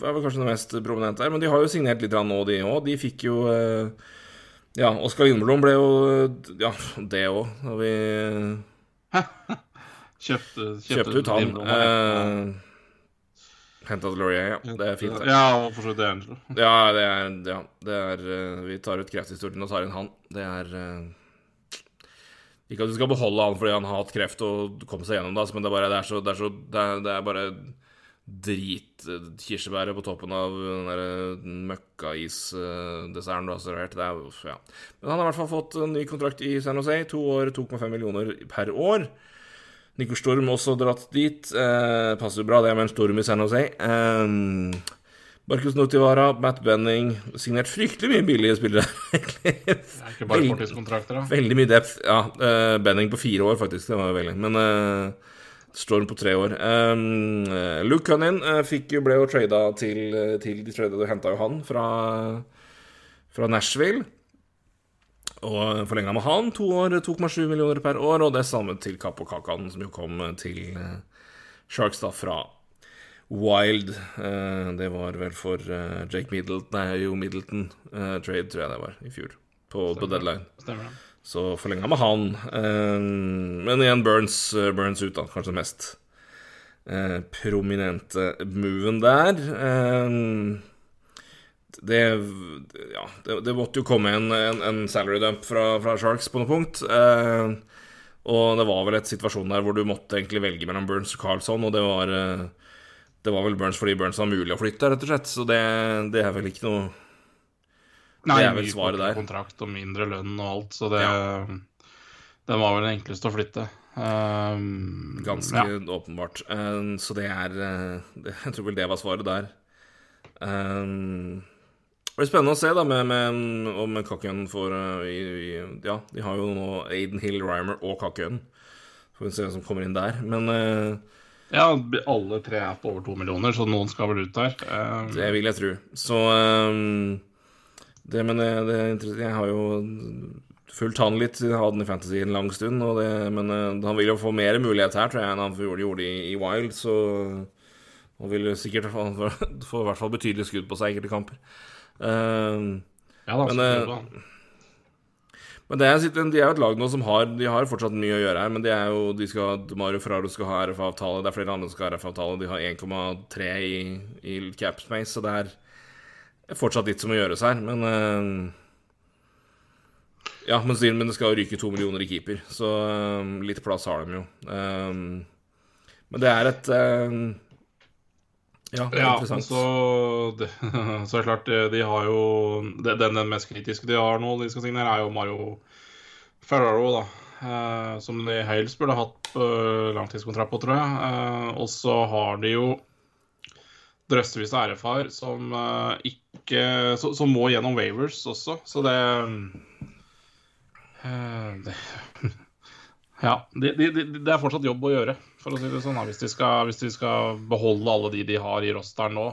er vel kanskje det mest prominente her. Men de har jo signert litt nå, de òg. De fikk jo Ja, Oskar Lindblom ble jo Ja, det òg. Vi Kjøpte, kjøpte, ut han. Uh, Henta til Laurier, ja. Det er fint. det. Ja, og for så vidt Angelo. Ja, det er, ja, det er uh, Vi tar ut krefthistorien og tar inn han. Det er uh, Ikke at du skal beholde han fordi han har hatt kreft og kom seg gjennom det, altså, men det er bare Det er, så, det er, så, det er, det er bare dritkirsebæret på toppen av den møkkaisdesserten du har servert. Det er, ja. Men han har i hvert fall fått en ny kontrakt i San Jose. To år, 2,5 millioner per år. Nico Storm også dratt dit. Eh, passer bra, det er med en storm i San Jose. Eh, Marcus Notivara, Matt Benning Signert fryktelig mye billige spillere, egentlig. Det er ikke bare korttidskontrakter, da. Veldig mye depth. Ja, eh, Benning på fire år, faktisk. Det var veldig. Men eh, Storm på tre år. Um, Luke Cunnin eh, fikk ble jo trada til, eh, til De trada, henta jo han fra, fra Nashville. Og forlenga med han. To år, 2,7 millioner per år. Og det samme til Kapo Kakan, som jo kom eh, til eh, Sharks da fra Wild. Eh, det var vel for Jake Middleton Nei, jo Middleton trade, tror jeg det var, i fjor. På, på deadline. Stemmer det. Så forlenga med han. Men igjen Burns, Burns ut, da. Kanskje den mest prominente moven der. Det, ja, det, det måtte jo komme en, en, en salary dump fra, fra Sharks på noe punkt. Eh, og det var vel et situasjon der hvor du måtte egentlig velge mellom Burns og Carlson, og det var eh, det var vel Burns fordi Burns var mulig å flytte, rett og slett. Så det, det er vel ikke noe Nei, Det er vel svaret der. kontrakt og mindre lønn og alt, så det Ja. Den var vel den enkleste å flytte. Um, Ganske ja. åpenbart. Um, så det er uh, Jeg tror vel det var svaret der. Um, det blir spennende å se da med, med, om Kakken får eh, Ja, de har jo nå Aiden Hill, Rymer og Kakken. Får vi se hvem som kommer inn der. Men uh, Ja, alle tre er på over to millioner, så noen skal vel ut der. Um, Det vil jeg tro. Så um, det, Men det, det. Jeg har jo fulgt han litt, jeg hadde han i Fantasy en lang stund, og det, men han vil jo få mer mulighet her, tror jeg, enn han gjorde, gjorde i, i Wild, så han vil sikkert få, få i hvert fall betydelig skudd på seg i enkelte kamper. Um, ja da, Men, eh, men det er, de er jo et lag nå som har De har fortsatt mye å gjøre her, men det er jo de skal, Mario Ferraro skal ha RF-avtale, det er flere andre som skal ha RF-avtale. De har 1,3 i, i cap space, så det er fortsatt litt som må gjøres her. Men uh, Ja, men, men det skal ryke to millioner i keeper, så uh, litt plass har de jo. Uh, men det er et Ja, det er Ja, interessant. så, det, så er det klart, de- de har jo Den, den mest kritiske de har nå, de skal signere, er jo Mario Ferraro, da. Eh, som de helst burde hatt uh, langtidskontrakt på, tror jeg. Eh, og så har de jo drøssevis av RF-er som eh, ikke så, Som må gjennom Wavers også, så det eh, det, Ja. Det de, de, er fortsatt jobb å gjøre, for å si det sånn, hvis de skal, hvis de skal beholde alle de de har i rosteren nå.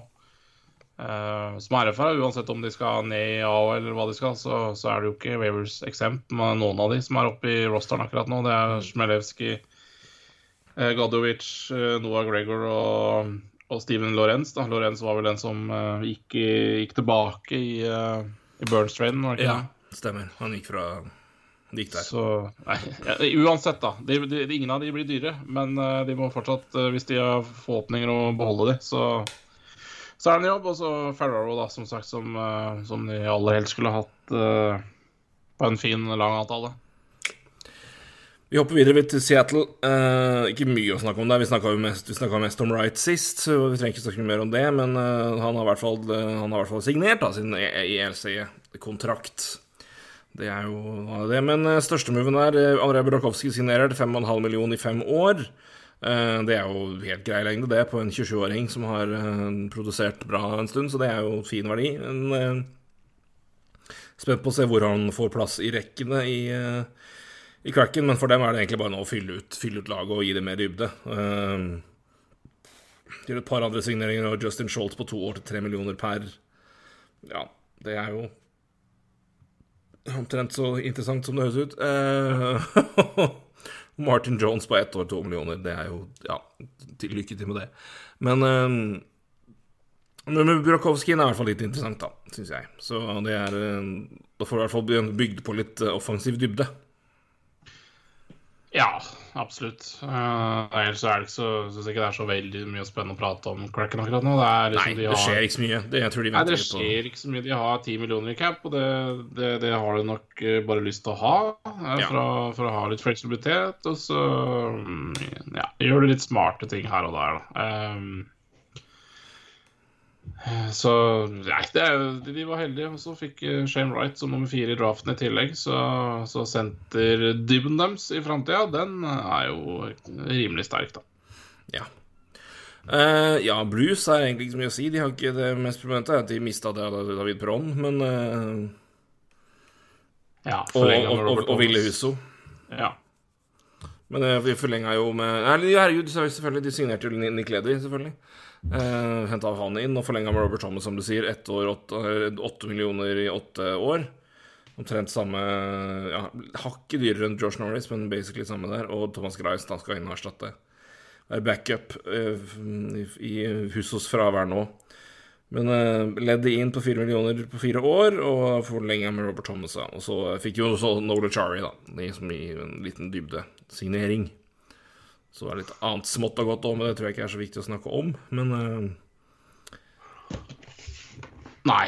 Uh, som er RF-er, uansett om de skal ned i AO eller hva de skal, så, så er det jo ikke Wavers exempt med noen av de som er oppe i rosteren akkurat nå. Det er Smelewski, uh, Gadovic, uh, Noah Gregor og, og Steven Lorenz. Da. Lorenz var vel den som eh, gikk, i, gikk tilbake i, uh, i Burns-traden, det Ja, stemmer. Han gikk fra Det gikk der. Så nei, ja, Uansett, da. De, de, ingen av de blir dyre, men eh, de må fortsatt, eh, hvis de har forhåpninger å beholde de, så, så er det en jobb. Og så Ferraro, da, som sagt, som, eh, som de aller helst skulle hatt uh, på en fin, lang avtale. Vi hopper videre til Seattle. Uh, ikke mye å snakke om der. Vi snakka mest, mest om Wright sist, så vi trenger ikke snakke mer om det. Men uh, han har i hvert fall, han har i hvert fall signert da, sin ELC-kontrakt. Det er jo det. Men eh, største moven er uh, Andrej Burakovsky signerer til 5,5 millioner i fem år. Eh, det er jo helt grei lengde, det, på en 27-åring som har eh, produsert bra en stund, så det er jo fin verdi. Men, eh, spent på å se hvor han får plass i rekkene i eh, i cracken, men for dem er det egentlig bare nå å fylle ut, fylle ut laget og gi det mer dybde. Gjør et par andre signeringer, og Justin Schultz på to år til tre millioner per. Ja, det er jo omtrent så interessant som det høres ut. Eh, Martin Jones på ett år, to millioner. Det er jo Ja, til, lykke til med det. Men eh, men er i hvert fall litt interessant, da, syns jeg. Så det er eh, Da får du i hvert fall bygd på litt eh, offensiv dybde. Ja, absolutt. Uh, ellers er det ikke så, synes jeg ikke det er så veldig mye spennende å prate om Cracken akkurat nå. Det er Nei, de har, det skjer ikke så mye. Det, jeg tror de Nei, det skjer på ikke så mye. De har ti millioner i cap, og det, det, det har de nok eh, bare lyst til å ha. eh, Ja. For, å, for å ha litt fleksibilitet. Og så mm, ja, gjør du litt smarte ting her og der, da. Um, så ja, det er, de var heldige, og så fikk eh, Shane Wright som nummer fire i draften i tillegg. Så, så senterdybben deres i framtida, den er jo rimelig sterk, da. Ja. Uh, ja, Blues er egentlig ikke så mye å si. De har ikke det mest prominente, er at de mista David Perron, men uh, Ja, Og, og, og, og Ville. Husso. Ja. Men uh, vi forlenga jo med Nei, herregud, selvfølgelig. De signerte jo Nick Leddy, selvfølgelig. Uh, Henta han inn og forlenga med Robert Thomas, som du sier. Ett år, åtte, eh, åtte millioner i åtte år. Omtrent samme ja, Hakket dyrere enn Josh Norris, men basically samme der. Og Thomas Grice da skal inn og erstatte. Være backup uh, i, i Hussos fravær nå. Men uh, ledde inn på fire millioner på fire år, og forlenga med Robert Thomas. Da. Og så fikk jo også Nola Chari, da. Som i en liten dybdesignering. Så det er litt annet smått og godt òg, men det tror jeg ikke er så viktig å snakke om. Men uh... Nei,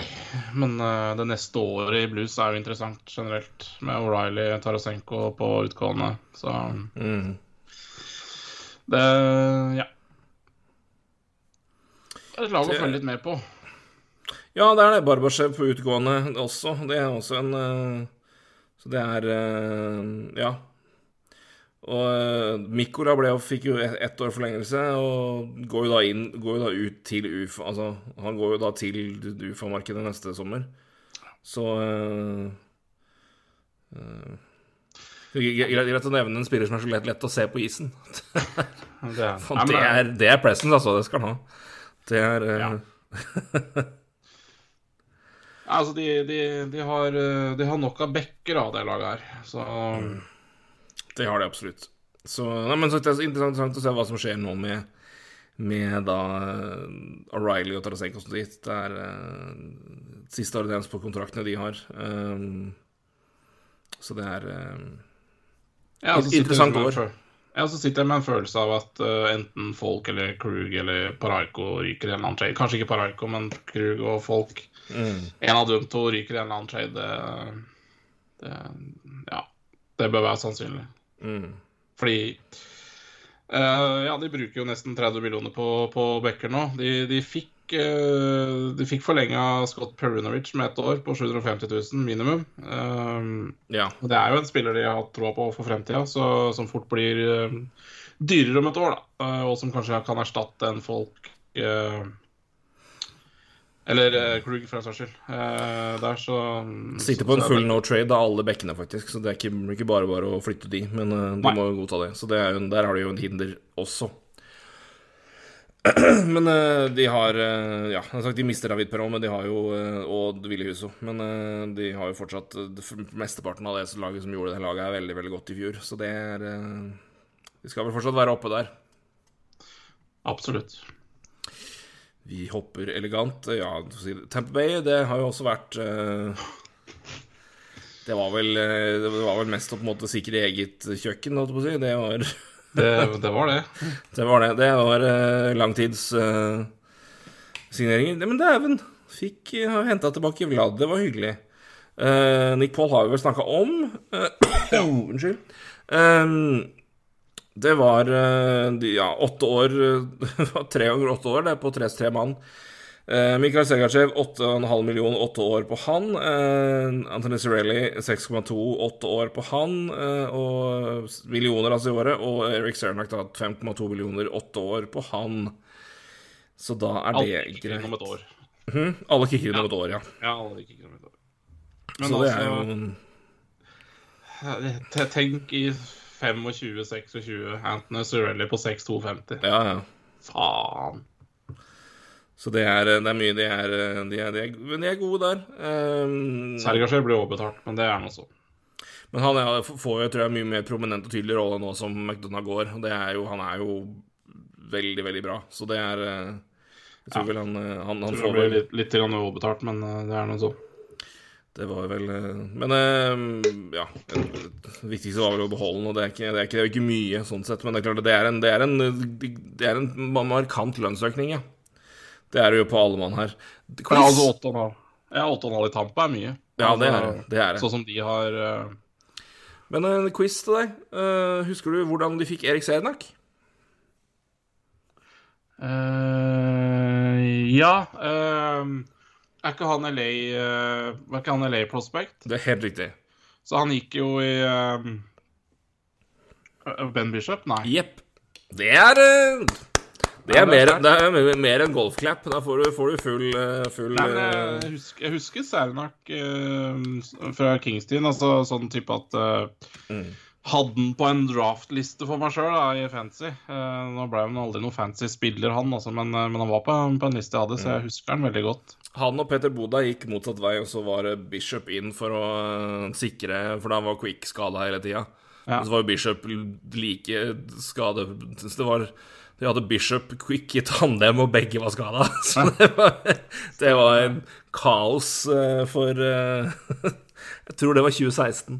men uh, det neste året i blues er jo interessant generelt, med O'Reilly, Tarasenko på utgående. Så mm. det Ja. Det er et lag å følge litt med på. Ja, det er det. Barbasjev på utgående også. Det er også en uh... Så det er Ja. Og uh, Mikkola ble, fikk jo ett år forlengelse, og går jo da inn Går jo da ut til UFA Altså, han går jo da til UFA-markedet neste sommer. Så uh, uh, Greit å nevne en spiller som er så lett, lett å se på isen. Det er, det, er, det er presence, altså. Det skal han ha. Det er uh, Ja. Altså, de, de, de, har, eh, de har nok av backer av det laget her, så Det har de absolutt. Så, nei, men så det er interessant å se hva som skjer nå med, med da eh, O'Reilly og Tarasenko som dit. Det er uh, siste ordens på kontraktene de har. Um, så det er uh, ja, altså, Interessant år. Ja, så sitter jeg med en følelse av at uh, enten Folk eller Krug eller Paraiko ryker i en eller annen trade. Kanskje ikke Paraiko, men Krug og Folk. mm, En av dem to ryker i en eller annen trade. Det, det, ja, det bør være sannsynlig. Mm. Fordi uh, Ja, de bruker jo nesten 30 millioner på, på Becker nå. De, de fikk uh, De fikk forlenga Scott Perunovic med ett år på 750 000 minimum. Eh, Ja. Det er jo en spiller de har hatt troa på for fremtida, som fort blir uh, dyrere om et år. da, Og som kanskje kan erstatte en folk Eller uh, Krug, for den saks skyld. Eh, der så Sitter på en full no trade av alle bekkene, faktisk. Så det er ikke, ikke bare bare å flytte de, men du Nei. må godta det. Så det jo, der har de jo en hinder også. Men eh, de har eh, Ja, sagt de mister David Perón, men de har jo eh, Og Willy Huso. Men eh, de har jo fortsatt eh, Mesteparten av det laget som gjorde det laget, er veldig, veldig godt i fjor. Så det er eh, De skal vel fortsatt være oppe der. Absolutt. Vi hopper elegant. Ja, Tamper Bay, det har jo også vært eh, Det var vel eh, Det var vel mest å på en måte sikre eget kjøkken, holdt jeg på å si. Det var Det, det var det. det. Var det. det var uh, langtidssigneringer. Men dæven! Fikk uh, henta tilbake Vlad. Det var hyggelig. Uh, Nick Paul har vi vel snakka om. Eh, Unnskyld. Um, det var eh, ja, åtte år eh, Tre ganger åtte år, det er på tre, tre mann. Uh, Mikhail Segachev 8,5 millioner, åtte år på han. Anthony Cirelli 6,2, åtte år på han. eh, og millioner altså i året. Og Eric Cernak da 5,2 millioner, åtte år på han. Så da er det alle inn om et år. Mhm, Alle kicker inn om et år, ja. Ja, alle kikker inn om et år. Men Så det er altså, jo tenk i 25-26 Anthony Sorelli på 6-2-50. Ja, ja. Faen. Så det er, det er mye De er, de er, de er, men de er gode der. Um, Sergasjev blir overbetalt, men det er han også. Men han er, får jo tror jeg, mye mer prominent og tydelig rolle nå som McDonagh går. Og det er jo, han er jo veldig, veldig bra. Så det er eh, Jeg tror Ja. vel han, eh, han, han Det får blir litt, litt overbetalt, men eh, det er nå så. Det var vel eh, Men eh, ja. Det viktigste var vel å beholde den, og det er, ikke, det, er ikke, det er ikke mye sånn sett. Men det er klart, det er en, det er en, det er en markant lønnsøkning, ja. Det er det jo på alle mann her. Ja, Quiz. altså 8,5. Ja, 8,5 i Tampa er mye. Ja, det er Altså, det. det, er. Sånn som de har uh... Men en quiz til deg. Uh, husker du hvordan de fikk Erik Sernak? Uh, Ja eh, Er ikke han LA uh, Var ikke han LA Prospect? Det er helt riktig. Så han gikk jo i uh, Ben Bishop? Nei. Jepp. Det er uh, Det er, er mer, det er mer- enn golfklapp. Da får du, får du full, eh, full Nei, eh, jeg husker, jeg husker Sernak eh, fra Kingston, altså sånn type at eh, Mm. Hadde den på en draftliste for meg sjøl i fancy. Eh, nå ble han aldri noen fancy spiller, han, altså, men, eh, men han var på, på en liste jeg hadde, så Mm. jeg husker han veldig godt. Han og Peter Boda gikk motsatt vei, og så var Bishop inn for å eh, sikre For da var Quick skada hele tida. Ja. Og så var Bishop like skade... Det var De hadde Bishop Quick i tandem, og begge var skada. Så det var, det var en kaos for Jeg tror det var 2016.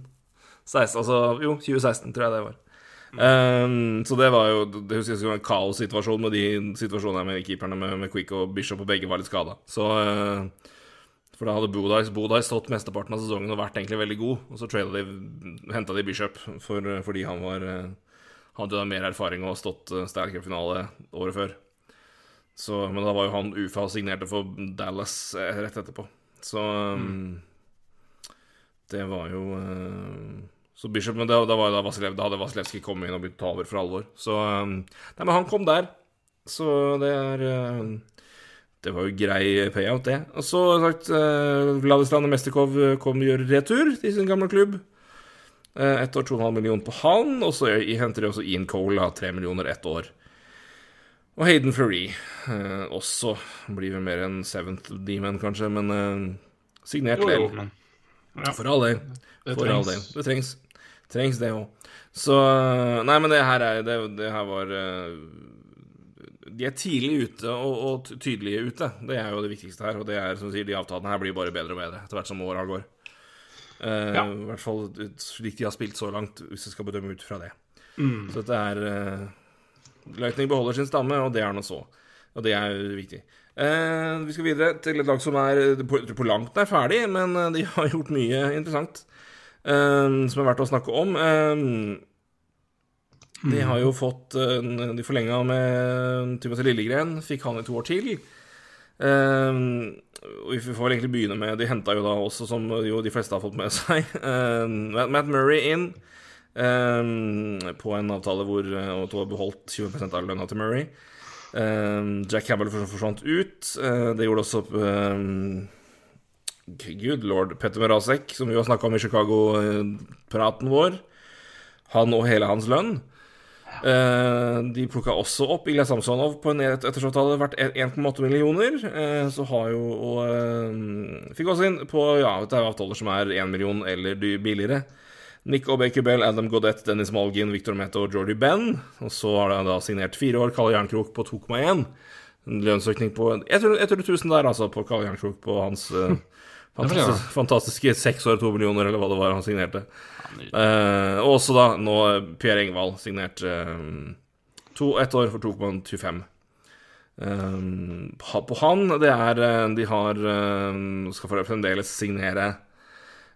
16, altså, jo, 2016 tror jeg det var. Um, så det var jo Det husker jeg var en kaossituasjon med de situasjonene med keeperne med, med Quick og Bishop, og begge var litt skada. Så eh, For da hadde Bodais Bodai stått mesteparten av sesongen og vært egentlig veldig god, og så de henta de Bishop for, fordi han var eh, hadde mer erfaring og stått sterk Stanley Cup-finale året før. Så, men da var jo han UFA og signerte for Dallas eh, rett etterpå. Så um, det var jo eh, Så Bishop Men da, da, var, da, Vasilev, da hadde Vasilevskij kommet inn og begynt å ta over for alvor. Så um, Nei, men han kom der. Så det er eh, Det var jo grei payout, det. Og så sagt uh, Vladislav Mestikov kom gjør retur til sin gamle klubb. Eh, Ett år 2,5 millioner på han, og så henter de også Ian Cole av 3 millioner ett år. Og Hayden Fleury også blir vel mer en seventh demon, kanskje, men signert Jo, jo, men ja, For all del. det trengs. Det trengs. Trengs det òg. Så eh, Nei, men det her er Det, det her var eh, De er tidlig ute og, og tydelige ute. Det er jo det viktigste her. Og det er, som sier, de avtalene her blir bare bedre og bedre etter hvert som åra går. Uh, Ja. I hvert fall slik de har spilt så langt, hvis jeg skal bedømme ut fra det. Mm. Så dette er uh, Lightning beholder sin stamme, og det er nå så. Og det er viktig. Uh, vi skal videre til et lag som er på, på langt nær ferdig, men de har gjort mye interessant som er verdt å snakke om. Eh, de har jo fått eh, De forlenga med Timothy Lillegren, fikk han i to år til. Um, og vi får vel egentlig begynne med De henta jo da også, som jo de fleste har fått med seg, um, Matt Murray inn. um, på en avtale hvor uh, Otto har beholdt 20% av lønna til Murray. Eh, Jack Campbell forsvant ut. Eh, det gjorde også eh, Good lord Petter Mrazek, som vi har snakka om i Chicago-praten vår. Han og hele hans lønn. Eh, de plukka også opp Ilja Samsonov på en etterslått hadde vært 1,8 millioner. Eh, så har jo og, eh, Fikk også inn på ja, det er avtaler som er 1 million eller billigere. Nick Aubé-Kubel, Adam Godet, Dennis Malgin, Victor Metto og Jordy Ben. Og så har de da signert fire år Kalle Jernkrok på 2,1. En lønnsøkning på 100 000 der, altså, på Kalle Jernkrok på hans eh, fortjener fantastiske, seks år, to millioner, eller hva det var han signerte. Eh, og også da nå Per Engvald signert eh, to, ett år for 2,25. Eh, på han, det er eh, De har eh, skal fremdeles signere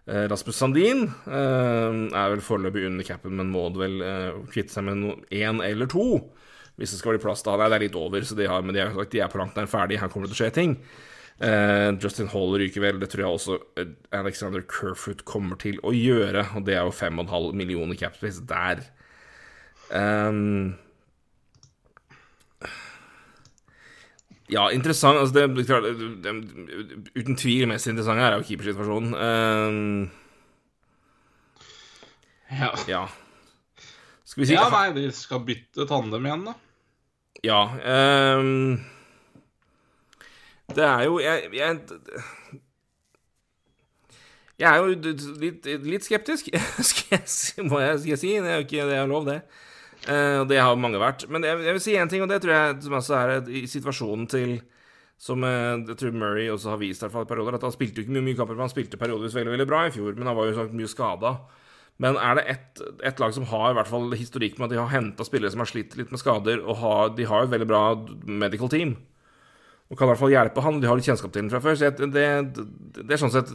eh, Rasmus Sandin. eh, er vel foreløpig under capen, men må vel eh, kvitte seg med én eller to. Hvis det skal bli plass da. Nei, det er litt over, så de har, men de, har sagt, de er på langt nær ferdig. Her kommer det til å skje ting. Eh, Justin Hall ryker vel, det tror jeg også eh, Alexander Kerfoot kommer til å gjøre. Og det er jo 5,5 millioner capspace der. Um, ja, interessant altså det, det, det, Uten tvil mest interessante her er jo keepersituasjonen. Um, Ja. ja. Skal vi si ja, nei, de skal bytte tandem igjen, da. Ja. ehm, det er jo jeg, jeg, jeg er jo litt, litt skeptisk, skal jeg. Må jeg, skal jeg si. Det er jo ikke det er lov, det. Eh, og det har mange vært. Men jeg, jeg vil si én ting, og det tror jeg som også er i situasjonen til Som eh, jeg tror Murray også har vist i hvert fall i perioder, at han spilte jo ikke mye, mye kamper, men han spilte periodevis veldig veldig bra i fjor. Men han var jo sagt mye skada. Men er det ett et lag som har i hvert fall historikk med at de har henta spillere som har slitt litt med skader, og har, de har et veldig bra medical team, og kan i hvert fall hjelpe han, de har litt kjennskap til den fra før, så jeg, det, det, er sånn sett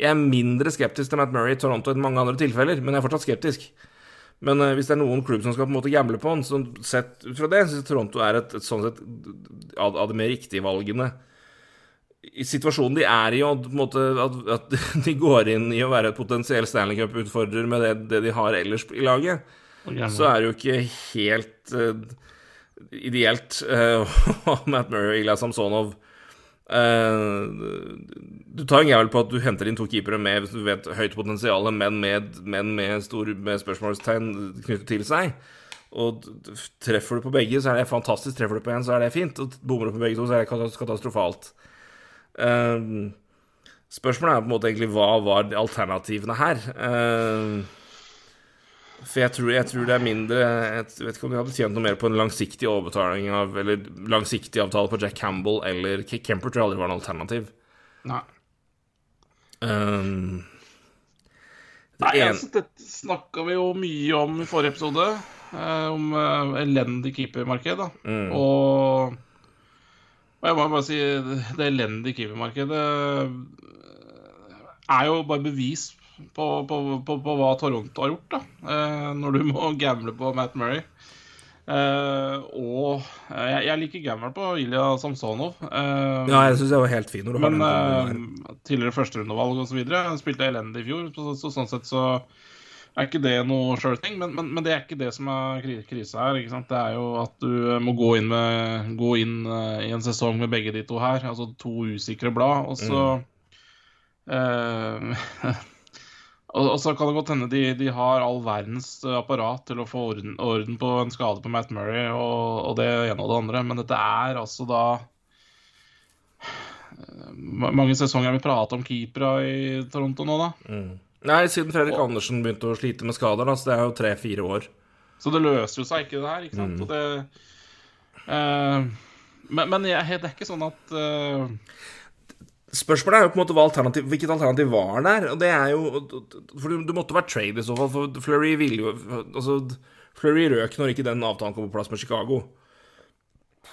Jeg er mindre skeptisk til Matt Murray i Toronto enn mange andre tilfeller, men jeg er fortsatt skeptisk. Men eh, hvis det er noen klubb som skal på en måte gamble på han, så sett ut fra det, så synes jeg Toronto er et, et sånn sett av, av de mer riktige valgene. I situasjonen de er i, og på en måte at, at de går inn i å være et potensiell Stanley Cup-utfordrer med det, det de har ellers i laget, så er det jo ikke helt eh, ideelt uh, å ha Matt Murray og Ilya Samsonov Eh, Du tar en jævel på at du henter inn to keepere med du vet, høyt potensial, men med, men med, stor, med spørsmålstegn knyttet til seg. Og treffer du på begge, så er det fantastisk. Treffer du på én, så er det fint. Og bommer du på begge to, så er det katastrofalt. Uh, spørsmålet er på en måte egentlig hva var alternativene her? Eh, for jeg tror, jeg tror det er mindre Jeg vet ikke om de hadde tjent noe mer på en langsiktig overbetaling av Eller langsiktig avtale på Jack Campbell eller Kemper tror jeg aldri var en alternativ. Nei. Um, Nei, en- altså, Dette snakka vi jo mye om i forrige episode. Eh, om eh, elendig keepermarked. da. Mm. Og, og jeg må bare si det elendige keepermarkedet eh, er jo bare bevis på, på, på, på hva Toronto har gjort, da. Eh, når du må gamble på Matt Murray. Eh, og eh, jeg, jeg liker gamble på Ilja Samsonov. Eh, ja, jeg syns jeg var helt fin når du har men den. eh, tidligere førsterundevalg osv. Spilte elendig i fjor, så, så sånn sett så er ikke det noe sure thing. Men, men, men det er ikke det som er kri- krisa her. Det er jo at du må gå inn, med, gå inn i en sesong med begge de to her. Altså to usikre blad. Og så eh, Og, og så kan det godt hende de, de har all verdens apparat til å få orden, orden på en skade på Matt Murray og, og, det ene og det andre, men dette er altså da Mange sesonger har vi prater om keepere i Toronto nå, da. Mm. Nei, siden Fredrik og, Andersen begynte å slite med skader, da, så det er jo tre-fire år. Så det løser jo seg ikke, det her. ikke sant? Mm. Det, uh, men, men jeg, det er ikke sånn at uh, Spørsmålet er jo på en måte alternativ, hvilket alternativ var der. Og det er jo For du, måtte vært trade i så fall, for Flurry ville jo Altså, Flurry røk når ikke den avtalen kom på plass med Chicago.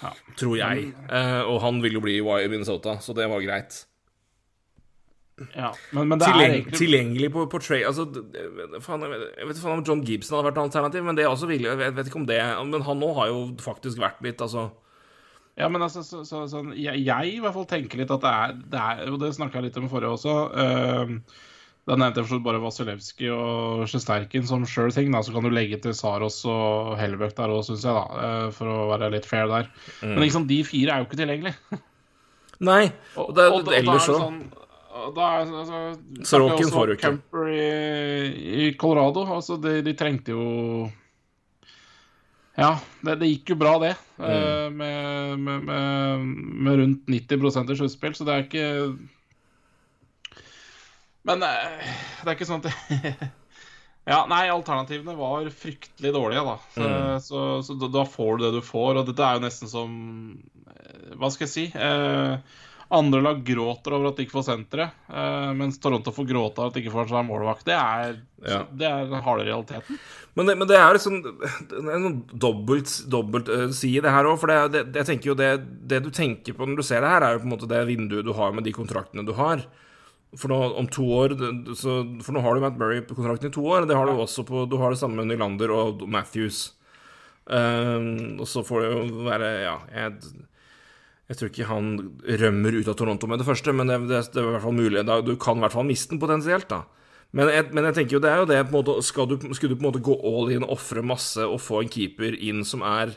Ja. Tror jeg. Eh, og han vil jo bli i Minnesota, så det var greit. Ja, men, men det Tilgjeng, er egentlig Tilgjengelig på, på trade Altså, faen, jeg vet ikke om John Gibson hadde vært et alternativ, men det er også ville Jeg vet ikke om det Men han nå har jo faktisk vært litt, altså ja, men altså, så, så, så, jeg, jeg, i hvert fall tenker litt at det er, det er Og det snakka jeg litt om forrige også. Uh, da nevnte jeg bare Vasilevskij og Sjesterkin som sure thing. Da. Så kan du legge til Saros og Hellebøk der òg, syns jeg, da, uh, for å være litt fair der. Mm. Men liksom, de fire er jo ikke tilgjengelige. Nei, og det er ellers òg. Sånn, altså, Sorokin får du ikke. Camper i, i Colorado. Altså, de, de trengte jo ja, det, det, gikk jo bra, det. Mm. Uh, med, med, med, med, rundt 90 i sluttspill, så det er ikke Men uh, det er ikke sånn at Ja, nei, alternativene var fryktelig dårlige, da. Så, mm. så, så, da får du det du får, og dette er jo nesten som eh, Hva skal jeg si? Uh, andre lag gråter over at de ikke får senteret, uh, mens Toronto får gråte av at de ikke får seg målvakt. Det er, ja. det er den harde realiteten. Men det, men det er liksom det er en dobbelt, dobbelt uh, side, det her òg. For det, det, jeg tenker jo det, det, du tenker på når du ser det her, er jo på en måte det vinduet du har med de kontraktene du har. For nå, om to år så, For nå har du Matt Murray på kontrakten i to år. Det har du også på Du har det samme med Nylander og Matthews. Um, og så får det jo være Ja, jeg jeg tror ikke han rømmer ut av Toronto med det første, men det, det, det er i hvert fall mulig. Da, du kan i hvert fall miste den potensielt, da. Men jeg, men jeg, tenker jo det er jo det måte, skal, du, Skulle du på en måte gå all in, ofre masse og få en keeper inn som er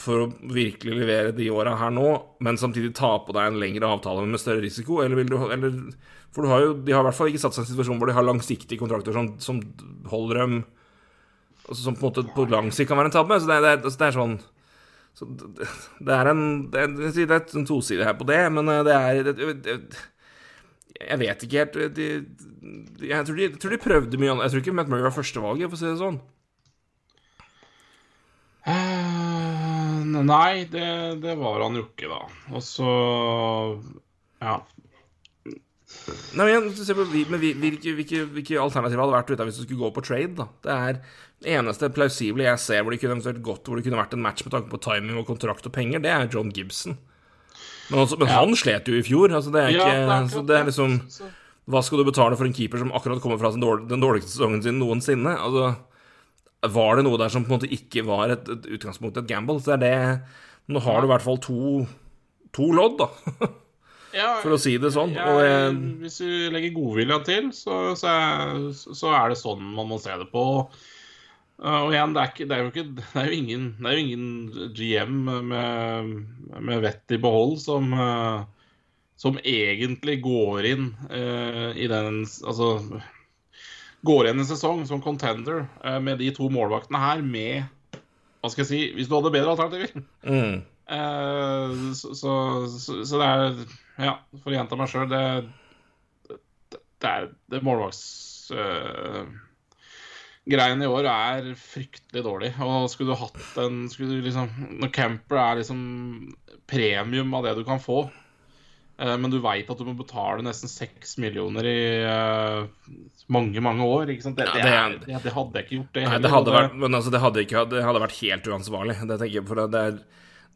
for å virkelig levere de åra her nå, men samtidig ta på deg en lengre avtale med større risiko, eller vil du eller, For du har jo, de har i hvert fall ikke satt seg i en situasjon hvor de har langsiktige kontrakter som, som holder dem altså Som på en måte på lang sikt kan være en tabbe. Så det, det, altså, det er sånn så det er en Det det er en toside her på det, men eh, det er det, Jeg vet ikke helt de, jeg, tror de, jeg, tror de, prøvde mye annet. Jeg tror ikke Matt Murray var førstevalget, for å si det sånn. Uh, nei, det, det, var han jo ikke, da. Og så Ja. Nei, men se på, men hvilke, hvilke, hvilke alternativer hadde vært ute hvis du skulle gå på trade? da? Det er det eneste plausible jeg ser hvor det kunne eventuelt gått Hvor det kunne vært en match med tanke på timing og kontrakt og penger, det er John Gibson. Men, også, men ja. han slet jo i fjor. Altså det er ikke ja, det er Så det er liksom Hva skal du betale for en keeper som akkurat kommer fra den dårligste sesongen sin noensinne? Altså Var det noe der som på en måte ikke var et, et utgangspunkt, et gamble? Så er det Nå har du i hvert fall to, to lodd, da. Ja, for å si det sånn. Ja, jeg, hvis du legger godvilja til, så, så, så, er, det sånn man må se det på. Og igjen, det er, ikke, det er jo, ikke, det er jo, ingen, det er jo ingen GM med, med vett i behold som, som egentlig går inn uh, i den Altså går inn en sesong som contender uh, med de to målvaktene her med Hva skal jeg si Hvis du hadde bedre alternativer. Mm. Uh, så, så, så, det er Ja, for å gjenta meg sjøl, det, det, det, er det målvaktsgreiene uh, i år er fryktelig dårlig. Og skulle du hatt en skulle du liksom, Når camper er liksom premium av det du kan få, eh, men du veit at du må betale nesten seks millioner i mange, mange år. Ikke sant? Det, ja, det, er, det, hadde jeg ikke gjort. Det, nei, det hadde vært, men altså, det hadde, ikke, det hadde vært helt uansvarlig. Det tenker jeg, for det er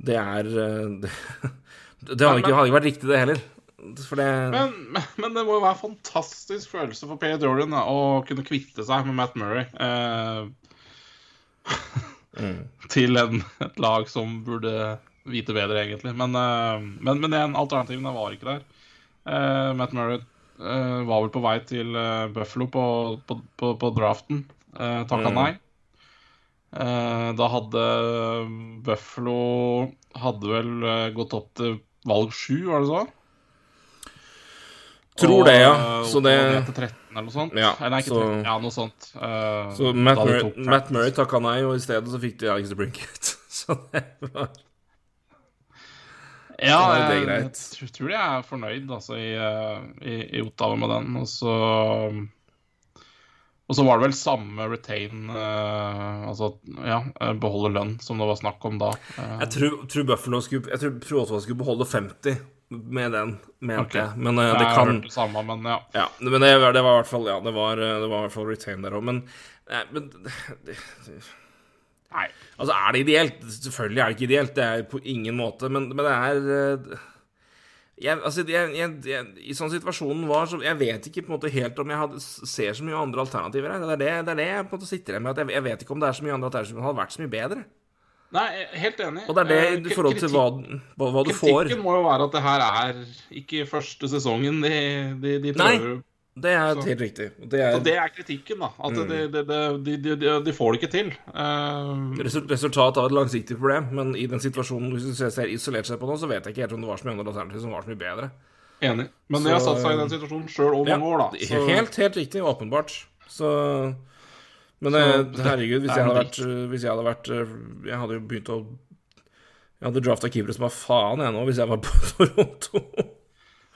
det er Det, det hadde, ikke, hadde ikke vært riktig, det heller. Det... Men, men, men, det må jo være en fantastisk følelse for Per Jordan å kunne kvitte seg med Matt Murray. Eh, mm. Til en, et lag som burde vite bedre, egentlig. Men, eh, men, men den alternativene var ikke der. Eh, Matt Murray eh, var vel på vei til eh, Buffalo på, på, på, på draften. Eh, Takka mm. nei. Eh, da hadde Buffalo Hadde vel gått opp til valg sju, var det så? Tror det, ja. Så det- og 13 eller noe sånt. Ja, så- 13, ja, noe sånt. Eh, Så Matt, Murray, tok Matt. Murray takka nei, og i stedet så fikk de Alex Brinket. Så det var Ja, det jeg, jeg tror de er fornøyd altså, i, eh, i, i Ottawa med den. Og så Og så var det vel samme retain uh, Altså, ja, eh, beholde lønn, som det var snakk om da. Uh, Jeg tror, tror Buffalo skulle Jeg tror, tror Ottawa skulle beholde 50 med den, mente okay. jeg. Men uh, jeg det har kan det samme, men ja. Ja, men det, var- det var i hvert fall Ja, det var, eh, det var i hvert fall retain der òg. Men, nei, men det, Nei. Altså, er det ideelt? Selvfølgelig er det ikke ideelt, det er på ingen måte, men, men det er eh, jeg, altså, jeg, jeg, jeg, I sånn situasjonen var, så Jeg vet ikke på en måte helt om jeg hadde, ser så mye andre alternativer her. Det er det, det er det jeg på en måte sitter igjen med. At jeg, jeg vet ikke om det er så mye andre alternativer som hadde vært så mye bedre. Nei, helt enig. Og det er det Eh, i forhold til hva, hva, hva du får. Kritikken må jo være at det her er ikke første sesongen de, de, de Nei. Det er Så- helt riktig. Det er, det er kritikken, da. At Mm. de, de, de, de, får det ikke til. Uh, resul- resultat av et langsiktig problem, men i den situasjonen hvis du ser- isolert seg på nå, så vet jeg ikke helt om det var så mye andre alternativer som var så mye bedre. enig. Men de har satt seg i den situasjonen sjøl over mange år, da. Så- Helt, helt riktig. Åpenbart. Så Men Så eh, herregud, hvis jeg hadde vært eh, Hvis jeg hadde vært eh, Jeg hadde jo begynt å Jeg hadde drafta keepere som var faen, jeg nå, hvis jeg var på Toronto.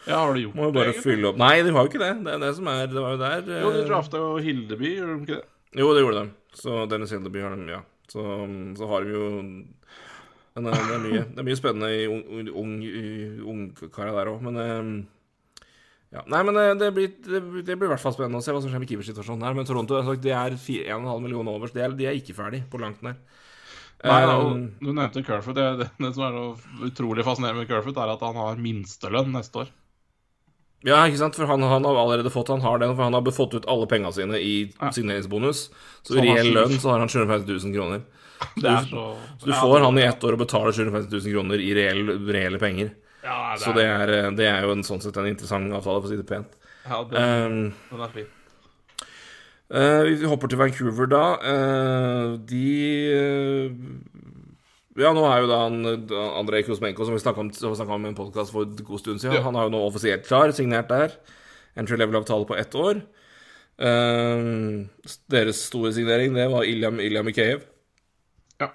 Ja, har du gjort Må jo bare det, fylle opp Nei, de har jo ikke det. Det er det som er Det var jo der eh, Jo, de drafta jo Hildeby, gjorde de ikke det? Jo, det gjorde de. Så Dennis Hildeby har de, ja. Så, så har de jo eh, det er mye, det er mye spennende i ung, ung, der òg, men eh, ja. Nei, men eh, det blir, det, blir- det blir i hvert fall spennende å se hva som skjer med keepersituasjonen her. Men Toronto sagt, de er 1,5 millioner over, de er, de er ikke ferdig på langt nær. Nei, Eh, Du nevnte Kerfoot. Det, det, det som er så utrolig fascinerende med Kerfoot, er at han har minstelønn neste år. ja, ikke sant, for han, han har allerede fått Han har den, for han har fått ut alle penga sine i Ja. signeringsbonus. Så Så i reell lønn så har han 750 000 kroner. Det er så Så du får han i ett år og betaler 750 000 kroner i reell, reelle penger. Ja, Så det er, eh, det er jo en, sånn sett en interessant avtale, for å si det pent. ja, den, Um, den er fin. Uh, vi hopper til Vancouver, da. Uh, de uh, Ja, nå er jo da han, Andrej Kuzmenko, som vi snakka om, i en podkast for en god stund siden, Ja. han har jo nå offisielt klar, signert der. Entry level-avtale på ett år. Eh, deres store signering, det var Iliam Ilya Mikheyev. Ja.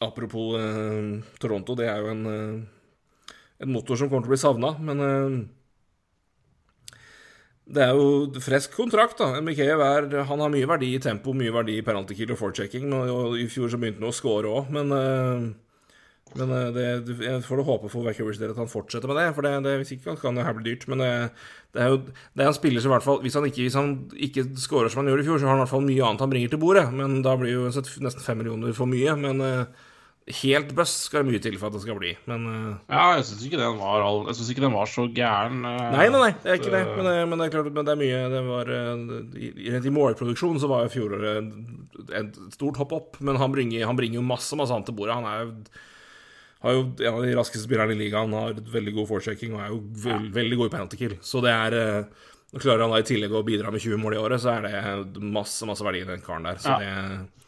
Apropos uh, Toronto, det er jo en, eh, en motor som kommer til å bli savna, men eh, det er jo frisk kontrakt, da. Mikheyev er Han har mye verdi i tempo, mye verdi i penalty kill og forechecking. Og I fjor så begynte han å score òg, men eh, men eh, det, jeg får håpe for Vancouver's del at han fortsetter med det. For det, det, hvis ikke kan det her bli dyrt. Men det, det er jo det er en spiller som i hvert fall Hvis han ikke, ikke scorer som han gjorde i fjor, så har han i hvert fall mye annet han bringer til bordet. Men da blir jo nesten fem millioner for mye. Men helt bust skal det mye til for at det skal bli. Men eh, Ja, jeg syns ikke ikke den var så gæren. eh, Nei, nei, nei, det er ikke det. Men, det, men det er klart, men det er mye det var, eh, I, i- i målproduksjon så var jo fjoråret et stort hopp opp, men han bringer, han bringer jo masse masse annet til bordet. Han er jo har jo en av de raskeste spillerne i ligaen, har veldig god forechecking og er jo veld, veldig god i penalty kill. Så det er eh, klarer han da i tillegg å bidra med 20 mål i året, så er det masse masse verdi i den karen der. Så Ja. det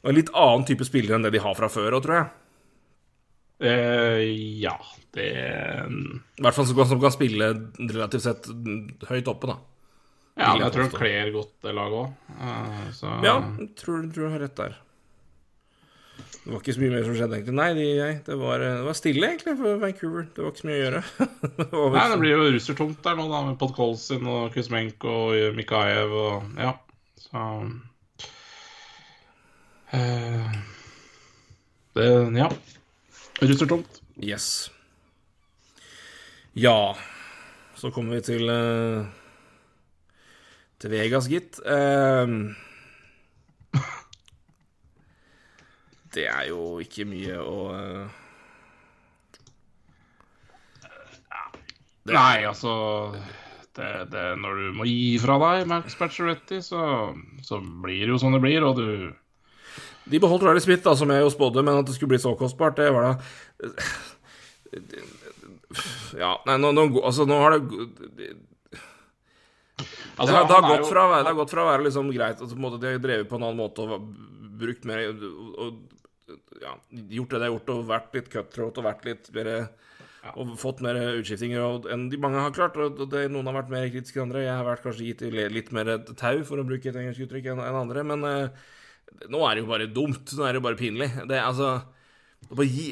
og en litt annen type spiller enn det de har fra før òg, tror jeg. Uh, ja, det I hvert fall som som kan spille relativt sett høyt oppe, da. Ja, men jeg tror han kler godt det laget òg. så Ja, jeg tror, tror du har rett der. Det var ikke så mye mer som skjedde, egentlig. Nei, de, det, var, det var stille, egentlig, for Vancouver. Det var ikke så mye å gjøre. Det var Nei, det blir jo russertungt der nå, da, med Podkolzin og Kuzmenko og Mikhaev og Ja, så eh, Det Ja. Russertomt. Yes. Ja, så kommer vi til uh, Til Vegas, gitt. Ehm, det er jo ikke mye å eh, Det- Nei, altså det, det, Når du må gi fra deg Max Pacioretty, så, så blir det jo sånn det blir, og du De beholdt Riley Smith, da, som jeg jo spådde, men at det skulle bli så kostbart, det var da Ja, nei, nå, nå, altså, nå har det Altså, det, har, gått fra, det har gått fra å være liksom greit altså, på De har drevet på en annen måte og brukt mer og, ja, gjort det de har gjort, og vært litt cutthroat og vært litt mer og fått mer utskiftinger enn de mange har klart. Og det, noen har vært mer kritiske enn andre. Jeg har vært kanskje gitt litt mer tau, for å bruke et engelsk uttrykk, enn andre. Men uh, nå er det jo bare dumt. Nå er det jo bare pinlig. Det er altså det bare gi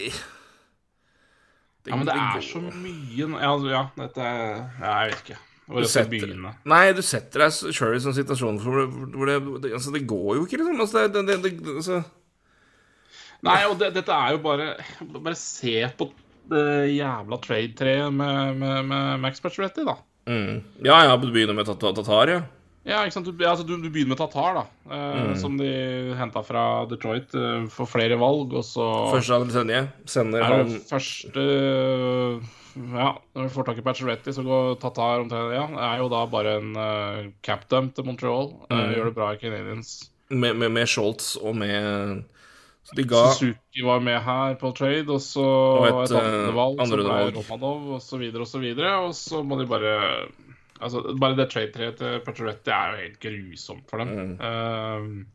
det, Ja, men det er så mye Ja, ja dette er Jeg vet ikke. Hvor jeg skal begynne. Nei, du setter deg sjøl i sånn situasjon hvor, hvor det, det, Altså, det går jo ikke, liksom. Altså, det, det, det altså. Nei, og det, dette er jo bare Bare se på det jævla trade-treet med, med, med Max Patcheretti, da. Mm. Ja, ja, du begynner med Tatar, ja. Ja, ikke sant. Du, altså, du, du begynner med Tatar, da. Eh, mm. Som de henta fra Detroit eh, for flere valg, og så Første han sender, sender er han Første Ja, når vi får tak i Pacioretti, så går Tatar omtrent Ja, er jo da bare en uh, capdump til Montreal. Mm. Uh, gjør det bra i Canadians. Med, med, med Schultz og med så de ga Suzuki var med her på trade, og så og et, et andre valg, som er Romanov, så videre. Og så må de bare Altså, bare det trade-treet til det er jo helt grusomt for dem. Mm.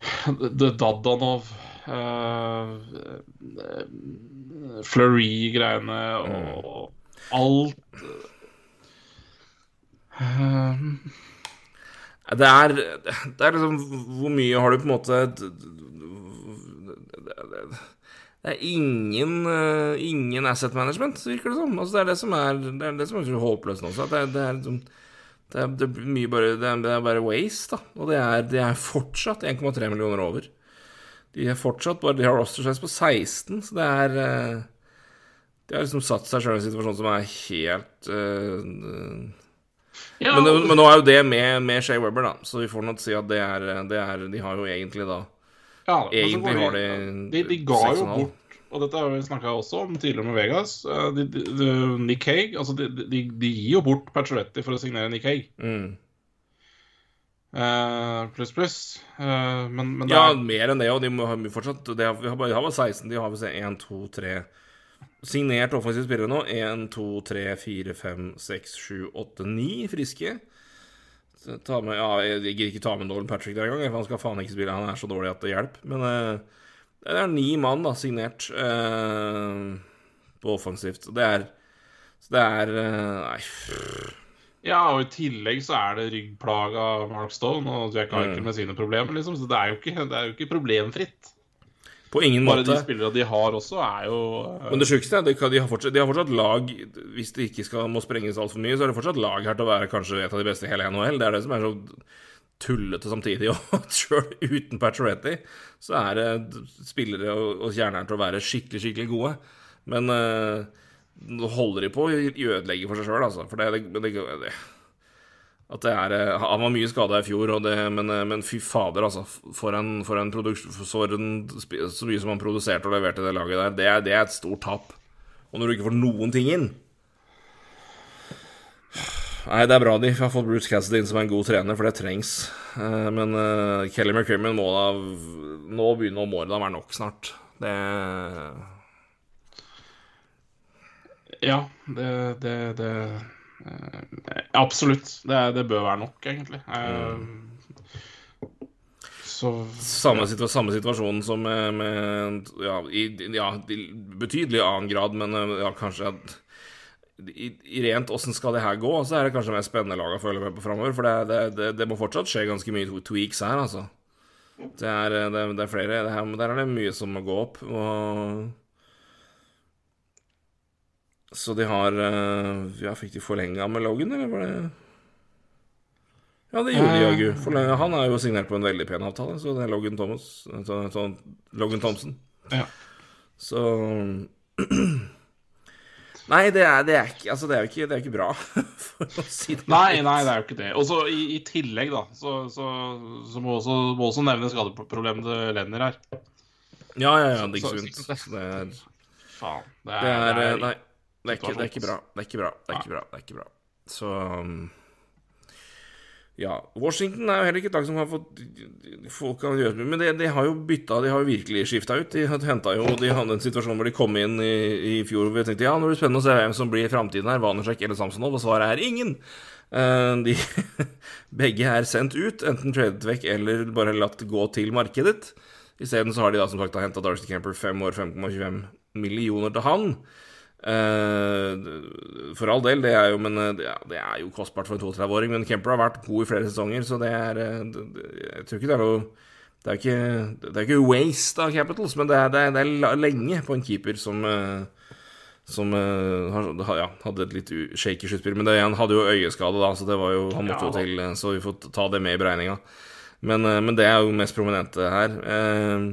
Uh, det Dadanov uh, Fleury-greiene og mm. alt uh, det er, det er liksom Hvor mye har du på en måte det er ingen, uh, ingen asset management, virker det som. Altså, det er det som er, det er, det som er så håpløst nå. Det, det, er, liksom, det, er, det er mye bare Det er, det er bare waste, da. Og det er, det er fortsatt 1,3 millioner over. De er fortsatt bare De har roster size på 16, så det er uh, De har liksom satt seg sjøl i en situasjon som er helt uh, ja, men, men, nå er jo det med, med Shay Webber, da, så vi får nok si at det er, det er De har jo egentlig da ja, Egentlig har de De, de ga jo bort og dette har vi snakka også om tidligere med Vegas. Eh, de, de, de, Nick Hague altså de, de, gir jo bort Pacioretty for å signere Nick Hague. Mm. Uh, pluss, pluss. Uh, men, men ja, er... mer enn det, og de må ha fortsatt de har, Vi har bare, bare 16. De har vel 1, 2, 3 Signert offensive spillere nå. 1, 2, 3, 4, 5, 6, 7, 8, 9 friske. Ta med, ja, jeg gidder ikke ta med Nolan Patrick der engang. Han skal faen ikke spille, han er så dårlig at det hjelper. Men uh, det er ni mann da, signert uh, på offensivt. Det er Så det er uh, Nei. Ja, og i tillegg så er det ryggplaga Mark Stone og Jack Arkel mm. med sine problemer, liksom. Så det er jo ikke, det er jo ikke problemfritt. På ingen Bare måte. Bare de spillerne de har også, er jo uh... Men det sjukeste er at de, har fortsatt, de har fortsatt lag Hvis det ikke skal, må sprenges altfor mye, så er det fortsatt lag her til å være kanskje et av de beste i hele NHL. Det er det som er så tullete samtidig. Og sjøl uten Pacioretty så er det spillere og, og kjerner til å være skikkelig, skikkelig gode. Men uh, nå holder de på å ødelegge for seg sjøl, altså. For det, det, det, at det er eh, Han var mye skada i fjor, det, men, eh, men, fy fader, altså. For en, for en for en, Så mye som han produserte og leverte det laget der, det er, det er et stort tap. Og når du ikke får noen ting inn Nei, det er bra de har fått Bruce Cassidy inn som en god trener, for det trengs. Men men Kelly McCrimmon må da Nå begynner må det da være nok snart. Det Ja, det, det, det Eh, absolutt. Det, det, bør være nok, egentlig. Mm. Så samme, situa samme situasjon som med, med ja, i, ja, betydelig annen grad, men eh, ja, kanskje at i, i, rent åssen skal det her gå, så er det kanskje mer spennende lag å følge med på framover. For det, det, det, må fortsatt skje ganske mye tweaks her, altså. Det er, det, er flere her, Der er det mye som må gå opp. Og så de har eh, Ja, fikk de forlenga med Logan, eller var det Ja, det gjorde de jaggu. Eh. Han er jo signert på en veldig pen avtale, så det er Logan Thomas så, så, Logan Thompson. Ja. Så Nei, det er, det er, ikke Altså, det er jo ikke, det er ikke bra, for å si det Nei, nei, det er jo ikke det. Og så i, i, tillegg, da, så, så, så må også, må også nevne skadeproblemet til Lenner her. Ja, ja, ja. Det er ikke sunt. Det er Faen. Det er, det er Nei. Det er, ikke, det er ikke, bra. Det er ikke bra. Det er ikke bra. Det er ikke bra. Så um, Ja. Washington er jo heller ikke et lag som har fått folk kan gjøre Men de, de, har jo bytta, de har jo virkelig skifta ut. De henta jo De hadde en situasjon hvor de kom inn i, i fjor hvor vi tenkte ja, nå blir det spennende å se hvem som blir i framtiden her, Vanersek eller Samsonov, og svaret er ingen. Uh, de begge er sendt ut, enten tradet vekk eller bare latt gå til markedet. Isteden så har de da som sagt henta Darcy Camper fem år, 5,25 millioner til han. Eh, for all del, det er jo Men ja, det, er jo kostbart for en 32-åring. Men Kemper har vært god i flere sesonger, så det er eh, Jeg tror ikke det er noe det er ikke, det er ikke waste av Capitals, men det er, det er, det er lenge på en keeper som som ja, hadde et litt shaky sluttspill. Men det, han hadde jo øyeskade, da, så det var jo, han måtte jo til Så vi får ta det med i beregninga. Men, men, det er jo mest prominente her. Uh,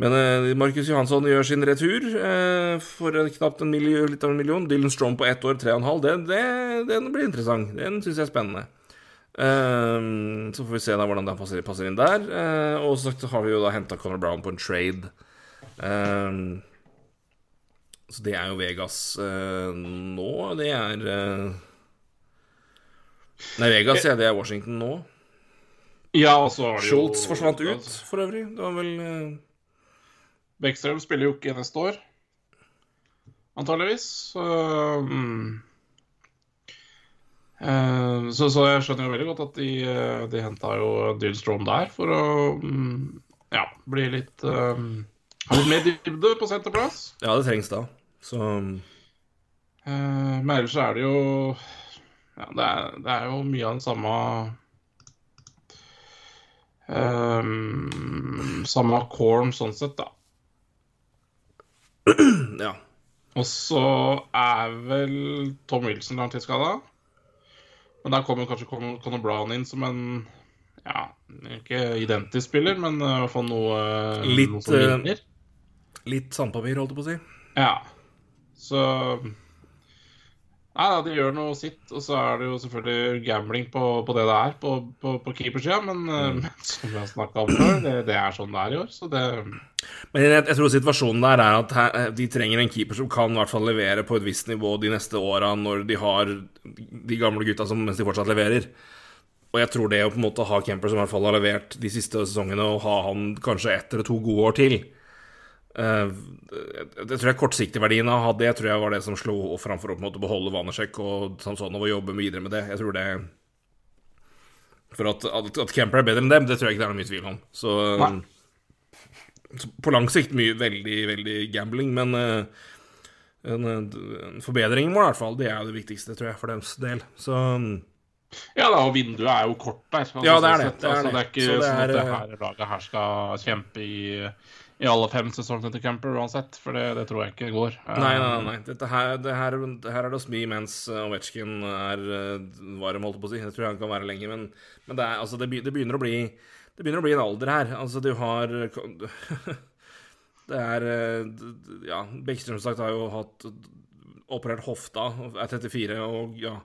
men Markus Johansson gjør sin retur for knapt en million, litt av en million. Dylan Strom på ett år, tre og en halv. Det, det, den blir interessant. Den syns jeg er spennende. så får vi se da hvordan den passer, passer inn der. og så har vi jo da henta Conor Brown på en trade. Uh, så det er jo Vegas uh, nå. Det er uh... Nei, Vegas, ja. Det er Washington nå. Ja, og så har det Schultz forsvant ut, for øvrig. Det var vel Beckstrøm spiller jo ikke neste år, antageligvis. Så, um... så, så, jeg skjønner jo veldig godt at de, de henta jo Dylstrom der for å um, ja, bli litt um, Ha litt mer dybde på senterplass. Ja, det trengs da. Så uh, Men ellers er det jo Ja, det er, det er jo mye av den samme um, Samme corn sånn sett, da. Ja. Og så er vel Tom Wilson langtidsskada. Men der kommer kanskje Conor Brown inn som en ja, ikke identisk spiller, men i hvert fall noe, litt, noe som ligner. Litt sandpapir, holdt jeg på å si. Ja. Så Nei da, de gjør noe sitt. Og så er det jo selvfølgelig gambling på, på det det er på, på, på keepersida. Men, mm. men som vi har snakka om før, det, det, er sånn det er i år. Så det Men jeg, jeg, tror situasjonen der er at her, de trenger en keeper som kan i hvert fall levere på et visst nivå de neste åra, når de har de gamle gutta som mens de fortsatt leverer. Og jeg tror det å på en måte ha Kemper som i hvert fall har levert de siste sesongene, og ha han kanskje ett eller to gode år til det tror jeg kortsiktigverdien av det tror jeg var det som slo framfor å på en måte beholde Vanesjek og Samsonov og jobbe videre med det. Jeg tror det For at, at, at Camper er bedre enn dem, det tror jeg ikke det er noe mye tvil om. Så, så på lang sikt mye veldig, veldig gambling, men uh, en, en, forbedring må i hvert fall Det er det viktigste, tror jeg, for deres del. Så ja da, og vinduet er jo kort der. Altså, ja, det er det. Det er, altså, det er ikke det er, sånn at det her laget her skal kjempe i i alle fem sesongene til Camper uansett, for det, det, tror jeg ikke går. Nei, nei, nei. Dette her, det her, det her er det å smi mens Ovetsjkin er eh, varm, holdt på å si. Det tror jeg han kan være lenge, men, men det, er, altså, det, begynner å bli Det begynner å bli en alder her. Altså, du har Det er eh, Ja, Bekkstrøm sagt har jo hatt operert hofta, er 34, og ja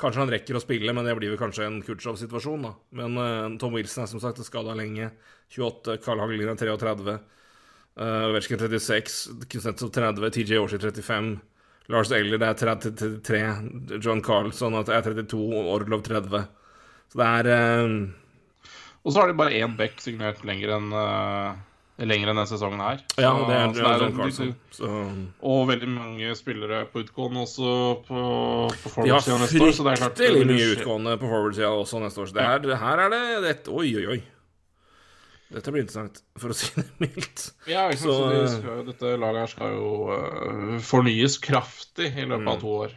Kanskje han rekker å spille, men det blir vel kanskje en Kutsjov-situasjon, da. Men uh, Tom Wilson er som sagt skada lenge. 28. Carl Hagelin er 33. Uh, Ovetsjkin 36, Kuznetsov 30, TJ Oshie 35, Lars Eller det er 33, John Carlson er 32, Orlov 30. Så det er uh... Og så har de bare én back signert lenger enn uh, lenger enn denne sesongen her. Så, ja, det er, det er John Carlson. Så... Og veldig mange spillere på utgående også på, på forward-sida neste år. Så det er klart Fryktelig mye utgående på forward-sida også neste år. Så det er, her er det et Oi, oi, oi. Dette blir interessant, for å si det mildt. Ja, ikke sant? Så, så de eh, skal, dette laget her skal jo uh, fornyes kraftig i løpet mm. av to år.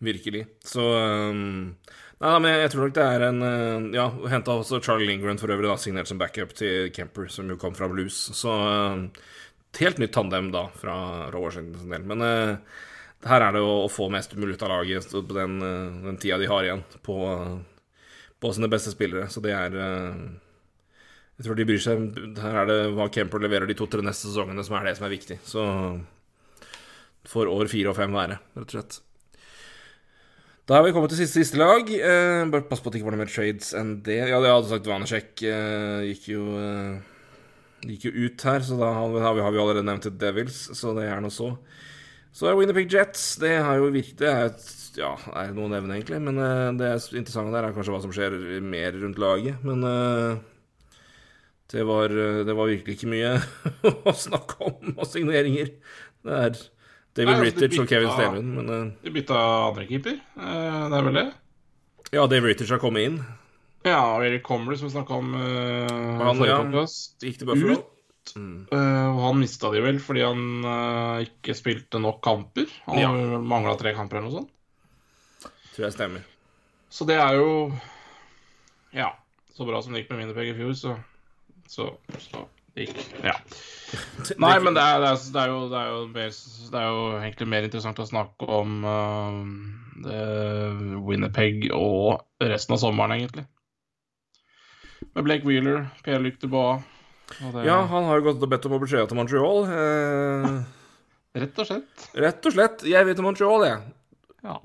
Virkelig. Så um, Nei, men jeg tror nok det er en uh, Ja, henta også Charlie Lindgren for øvrig, da, signert som backup til Kemper, som jo kom fra Blues. Så uh, helt nytt tandem da, fra Washington del. Men uh, her er det å, å, få mest mulig ut av laget på den, den tida de har igjen, på, på sine beste spillere. Så det er jeg tror de bryr seg Her er det hva Kemper leverer de to-tre neste sesongene, som er det som er viktig. Så får år fire og fem være, rett og slett. Da har vi kommet til siste, siste lag. Eh, bare pass på at det ikke var noe mer trades enn det. Ja, det hadde sagt Vanesjek eh, gikk jo eh, gikk jo ut her, så da har vi, har vi, allerede nevnt Devils, så det er noe så. Så er Winnerpick Jets. Det har jo virket Det er, ja, er noe å nevne, egentlig. Men eh, det interessante der er kanskje hva som skjer mer rundt laget. Men uh, det var, eh, det var virkelig ikke mye å snakke om av signeringer. Det er David Nei, altså, Rittich og Kevin Stelund, men uh, De bytta andre keeper, det er vel det? Ja, David Rittich har kommet inn. Ja, og Erik Comler, som vi snakka om uh, Han, ja, gikk til Buffalo. Ut, Mm. Uh, han mista de vel fordi han uh, ikke spilte nok kamper. Han ja. mangla tre kamper eller noe sånt. Tror jeg stemmer. Så det er jo Ja. Så bra som det gikk med mine penger i fjor, så Så, så Ja. Nei, men det er, det, er, jo, det, er jo mer, det er jo egentlig mer interessant å snakke om uh, det, Winnerpeg og resten av sommeren, egentlig. Med Blake Wheeler, Pierre-Luc Dubois det, Ja, han har jo gått og bedt om å beskjede til Montreal. Eh, Rett og slett. rett og slett. Jeg vil til Montreal, jeg. Ja.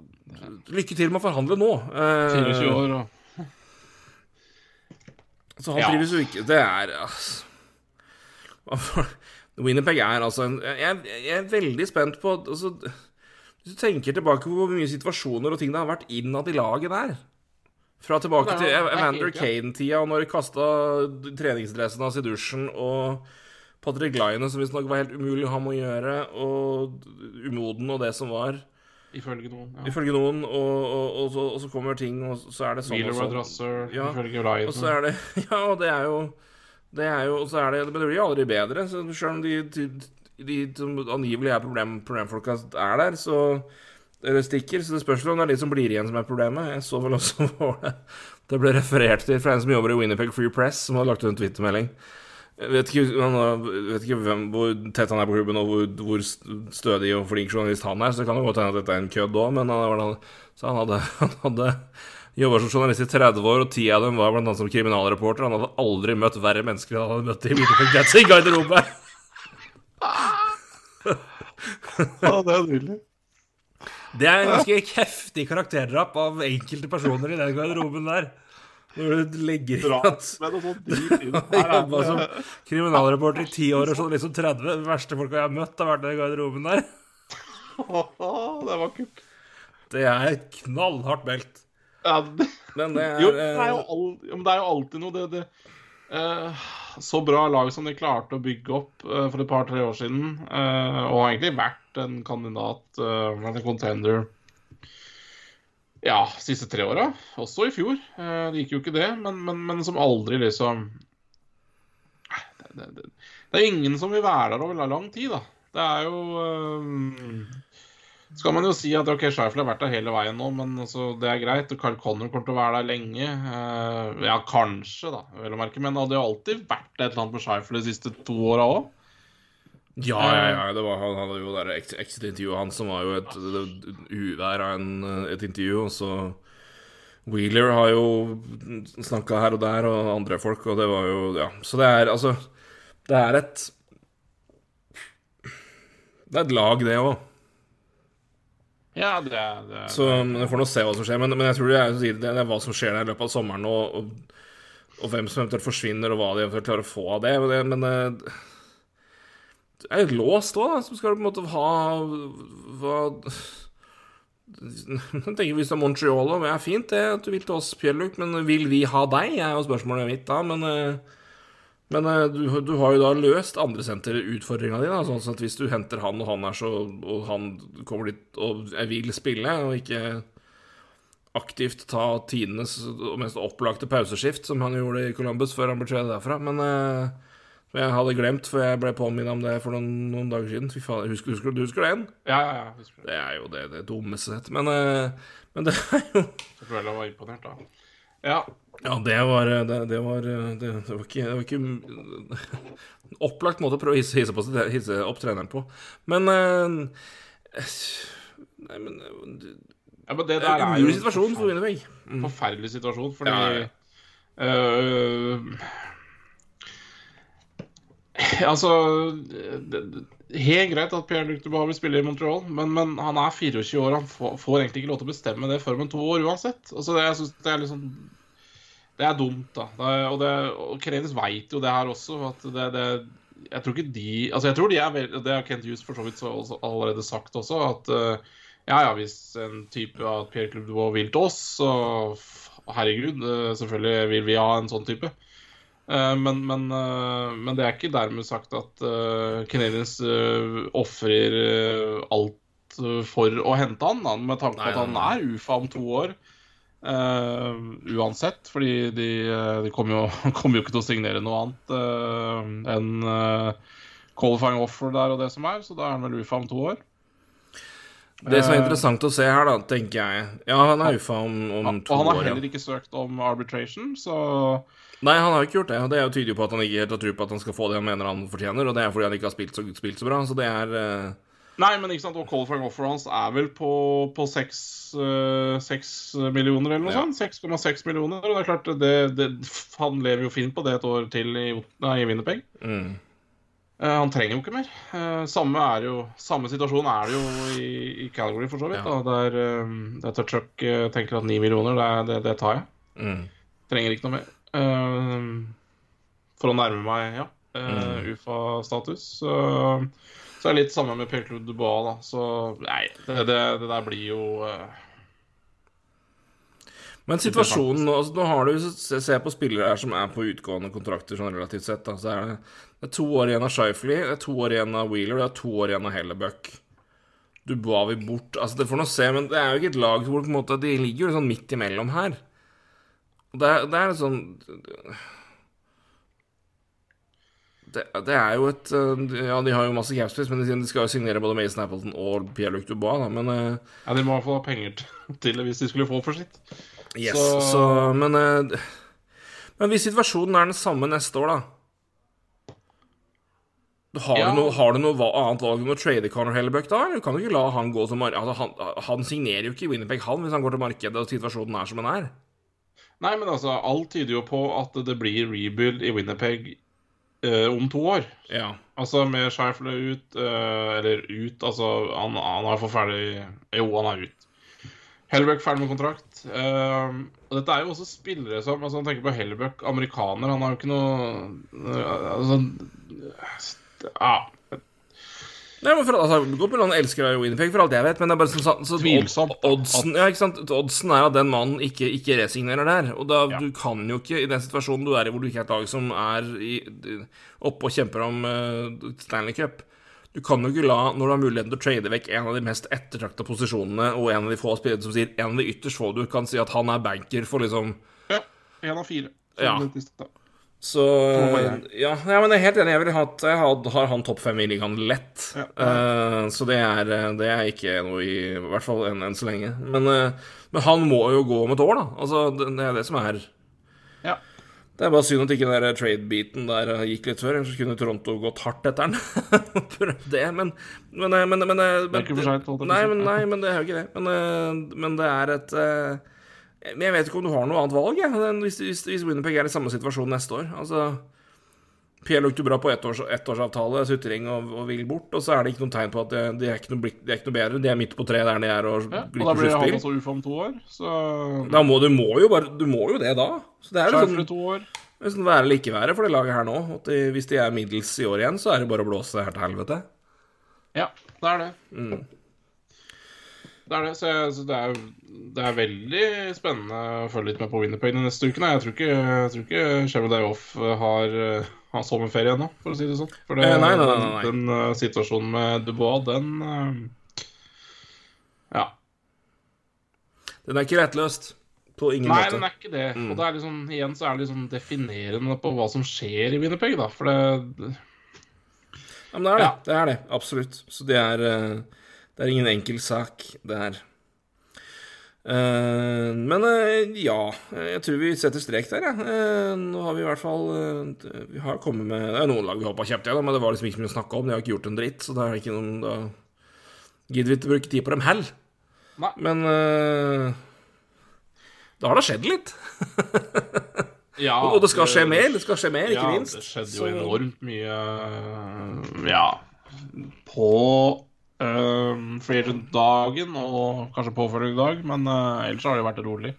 Lykke til med å forhandle nå. Eh, 24 år og Så han Ja. trives jo ikke Det er altså Winnerpeg er altså en jeg, jeg er veldig spent på altså, Hvis du tenker tilbake på hvor mye situasjoner og ting det har vært innad i laget der Fra tilbake til er Evander. Kane-tida, og når de kasta treningsdressen hans i dusjen, og Patrick Lyne, som visstnok var helt umulig å ha med å gjøre, og umoden og det som var, ifølge noen. Ja. ifølge noen, og, og, og, så, og så kommer ting, og så er det sånn Wheeler og drasser, Ja, ifølge Ryan. Og så er det Ja, og det er jo Det er jo og så er det, Men det blir jo aldri bedre. Så Selv om de, de, de som angivelig er problem, problemfolka, er der, så Eller stikker. Så det spørs om det er de som blir igjen, som er problemet. Jeg så vel også hvor det, det ble referert til fra en som jobber i Winnipeg Free Press, som har lagt ut en twittermelding. Jeg vet ikke, vet ikke hvem, hvor tett han er på klubben, og hvor, hvor stødig og flink journalist han er, så det kan jo godt hende at dette er en kødd òg, men han, han, så han hadde, han hadde jobba som journalist i 30 år, og ti av dem var blant annet som kriminalreporter. Han hadde aldri møtt verre mennesker enn han hadde møtt i Winnipeg Gats i garderoben! Ja, det er nydelig. Det er en ganske heftig karakterdrap av enkelte personer i den garderoben der. Når du legger inn at. Jeg jobba som kriminalreporter i ti år og sånn liksom 30. De verste folka jeg har møtt, har vært i garderoben der. det var kult. Det er knallhardt meldt. Ja, det, Men det er, jo, det er jo, eh, all, ja, men det er jo alltid noe det, det uh, Så bra lag som de klarte å bygge opp uh, for et par-tre år siden, uh, og har egentlig vært en kandidat, uh, en contender, ja, siste tre åra. Også i fjor. Eh, det gikk jo ikke det, men, men, men som aldri liksom det, det, det, det er ingen som vil være der over lang tid, da. Det er jo um, skal man jo si at ok, Scheifel har vært der hele veien nå, men altså, det er greit. Og Carl Connor kommer til å være der lenge. Uh, ja, kanskje, da, vel å merke. Men det hadde jo alltid vært et eller annet med Scheifel de siste to åra òg. Ja, ja, ja. Det var, han hadde jo det ex- exit-intervjuet hans som var jo et, et uvær av en, et intervju. Og så Wheeler har jo snakka her og der, og andre folk, og det var jo Ja. Så det er altså Det er et Det er et lag, det òg. Ja, det er, det er Så vi får nå se hva som skjer. Men, men jeg tror det er, det er, det er hva som skjer der i løpet av sommeren, og, og, og hvem som eventuelt forsvinner, og hva de eventuelt klarer å få av det. Men det, men det, det er jo låst òg, da. Så skal du på en måte ha hva Jeg tenker Hvis det er Montreal og det er fint det at du vil til oss, Pierre-Luc, men vil vi ha deg? er jo spørsmålet mitt da. Men, eh, men eh, du, du har jo da løst andresenterutfordringa di. da, Sånn at hvis du henter han, og han er så Og han kommer dit og jeg vil spille, og ikke aktivt ta tidenes mest opplagte pauseskift, som han gjorde i Columbus før han ble tredd derfra. Men eh, jeg hadde glemt, for jeg ble påminnet om det for noen, noen dager siden. Fy faen, husker, husker, du husker den? Ja, ja, ja. husker det. Er jo det, det dummeste sett. Men, eh, men det er jo Selvfølgelig var jeg imponert, da. Ja. Ja, det var Det, det var det, det, var ikke, det var ikke opplagt måte å prøve å hisse, hisse, på, hisse opp treneren på. Men eh, Nei, men ja, men det er der en er jo en situasjon for Winnerpeg. forferdelig situasjon, fordi ja. øh, Altså Helt greit at Pierre-Luc Dubois vil spille i Montreal, men, men han er 24 år. Han får, får egentlig ikke lov til å bestemme det før om to år uansett. Altså det, jeg synes det er sånn Det er dumt, da. Det og det, og Krenis veit jo det her også. At det, det Jeg tror ikke de Altså jeg tror de er Det har Kent Hughes for så vidt så, også allerede sagt også, at uh, ja, ja, hvis en type av Pierre Club Dubois vil til oss, så herregud, eh, selvfølgelig vil vi ha en sånn type. Eh, Men, men, eh, men det er ikke dermed sagt at Canadiens uh, ofrer eh, alt eh, for å hente han, da, med tanke på at han er UFA om to år. Uh, uansett, fordi de, de kommer, jo, kommer, jo, ikke til å signere noe annet uh, enn uh, qualifying offer der og det som er, så da er han vel UFA om to år. Det som er interessant å se her, da, tenker jeg Ja, han er UFA om, om to år. Og han har år, heller ikke søkt om arbitration, så Nei, han har ikke gjort det. Og det er jo tyder på at han ikke helt har tro på at han skal få det han mener han fortjener, og det er fordi han ikke har spilt så, spilt så bra, så det er Nei, men ikke sant, og qualifying offer hans er vel på, seks 6, uh, millioner eller noe ja. sånt? 6,6 millioner. Og det er klart, det, det, han lever jo fint på det et år til i, nei, i Winnerpeg. Mm. Uh, han trenger jo ikke mer. Uh, samme, er jo, samme situasjon er det jo i, i Calgary, for så vidt. Ja. Der, um, der Tuchuk tenker at 9 millioner, det, det, det tar jeg. Mm. Trenger ikke noe mer. for å nærme meg, ja, mm. UFA-status. Så så er det litt samme med Pierre-Claude Dubois, da. Så nei, det, det, der blir jo Men situasjonen altså, Nå har du Se på spillere her som er på utgående kontrakter sånn relativt sett. Da. Så er det, det, er to år igjen av Shifley, det er to år igjen av Wheeler, det er to år igjen av Hellebuck. ba vi bort Altså, det får nå se, men det er jo ikke et lag hvor på en måte, de ligger jo sånn midt imellom her. Det, det er sånn det, det, er jo et eh, Ja, de har jo masse capspace, men de skal jo signere både Mason Appleton og Pierre-Luc Dubois, da, men uh, Ja, de må få ha til det hvis de skulle få for sitt. Yes, så, så men, uh, men hvis situasjonen er den samme neste år, da har, ja. du noe, har, du noe, annet valg enn å trade Conor Hellebuck da? Eller kan du ikke la han gå som altså, han, han, signerer jo ikke i Winnerpeg, han, hvis han går til markedet og situasjonen er som den er. Nei, men altså, alt tyder jo på at det blir rebuild i Winnerpeg eh, om to år. Ja. Altså med Scheifler ut, eh, eller ut Altså, han, han er for ferdig Jo, han er ut. Hellbuck ferdig med kontrakt. Uh, og dette er jo også spillere som altså Han tenker på Hellbuck, amerikaner. Han har jo ikke noe altså, ja, Nei, men for, altså, Godt mulig han elsker Winnipeg, for alt jeg vet, men det er bare sånn, så, så Tvilsomt. Oddsen, ja, ikke sant? oddsen er at den mannen ikke, ikke resignerer der. Og da, ja. du kan jo ikke, i den situasjonen du er i hvor du ikke er et lag som er oppe og kjemper om uh, Stanley Cup Du kan jo ikke la, når du har muligheten til å trade vekk en av de mest ettertrakta posisjonene, og en av de få spillerne som sier en av de ytterst få du kan si at han er banker for liksom Ja. En av fire. Ja. Så ja, ja, men jeg er helt enig. Jeg, vil ha, jeg har, har han topp fem i ligaen lett. Ja. Uh, så det er, det er, ikke noe i I hvert fall enn, en så lenge. Men, uh, men, han må jo gå om et år, da. Altså, det, det er det som er Ja. Det er bare synd at ikke den der trade-beaten der gikk litt før. Ellers kunne Toronto gått hardt etter den. Prøvd det, men, men, men, men, Det er ikke for seint. Nei, nei, men det er jo ikke det. Men, men det er et men jeg vet ikke om du har noe annet valg, jeg, hvis, hvis, hvis Winnerpeg er i samme situasjon neste år. Altså Pierre lukter bra på ettårs, ettårsavtale, sutring og, og, vil bort. Og så er det ikke noen tegn på at de, de, er, ikke noe, de er ikke noe bedre. De er midt på tre der de er. Og, ja, og da blir han også UFA om to år, så Da må du må jo bare Du må jo det da. Så det er jo sånn, to år. sånn være eller ikke være for det laget her nå. De, hvis de er middels i år igjen, så er det bare å blåse her til helvete. Ja, det er det. Mm. Det er det. Så, jeg, så det, er, det, er, veldig spennende å følge litt med på Winnerpeg de neste ukene. Jeg tror ikke, jeg tror ikke Chevrolet Day Off har, har sommerferie ennå, for å si det sånn. For det, eh, nei, nei, nei, den, den uh, situasjonen med Dubois, den uh, Ja. Den er ikke rettløst. På ingen Nei, måte. den er ikke det. Mm. Og det er liksom, igjen så er det liksom definerende på hva som skjer i Winnerpeg, da. For det Ja, men det er det. Ja. Det er det. Absolutt. Så det er uh, det er ingen enkel sak, det her. Uh, men uh, ja, jeg tror vi setter strek der, jeg. Ja. Uh, nå har vi i hvert fall Vi har kommet med Det er noen lag vi hoppa kjapt gjennom, men det var liksom ikke mye å snakke om. De har ikke gjort en dritt, så da er ikke noen Da gidder vi ikke bruke tid på dem heller. Men da har det skjedd litt. ja, og det skal skje mer. Det skal skje mer, ikke minst. Ja, det skjedde jo så... enormt mye Ja, på Uh, dagen og kanskje påfølgende dag, men uh, ellers har det vært rolig.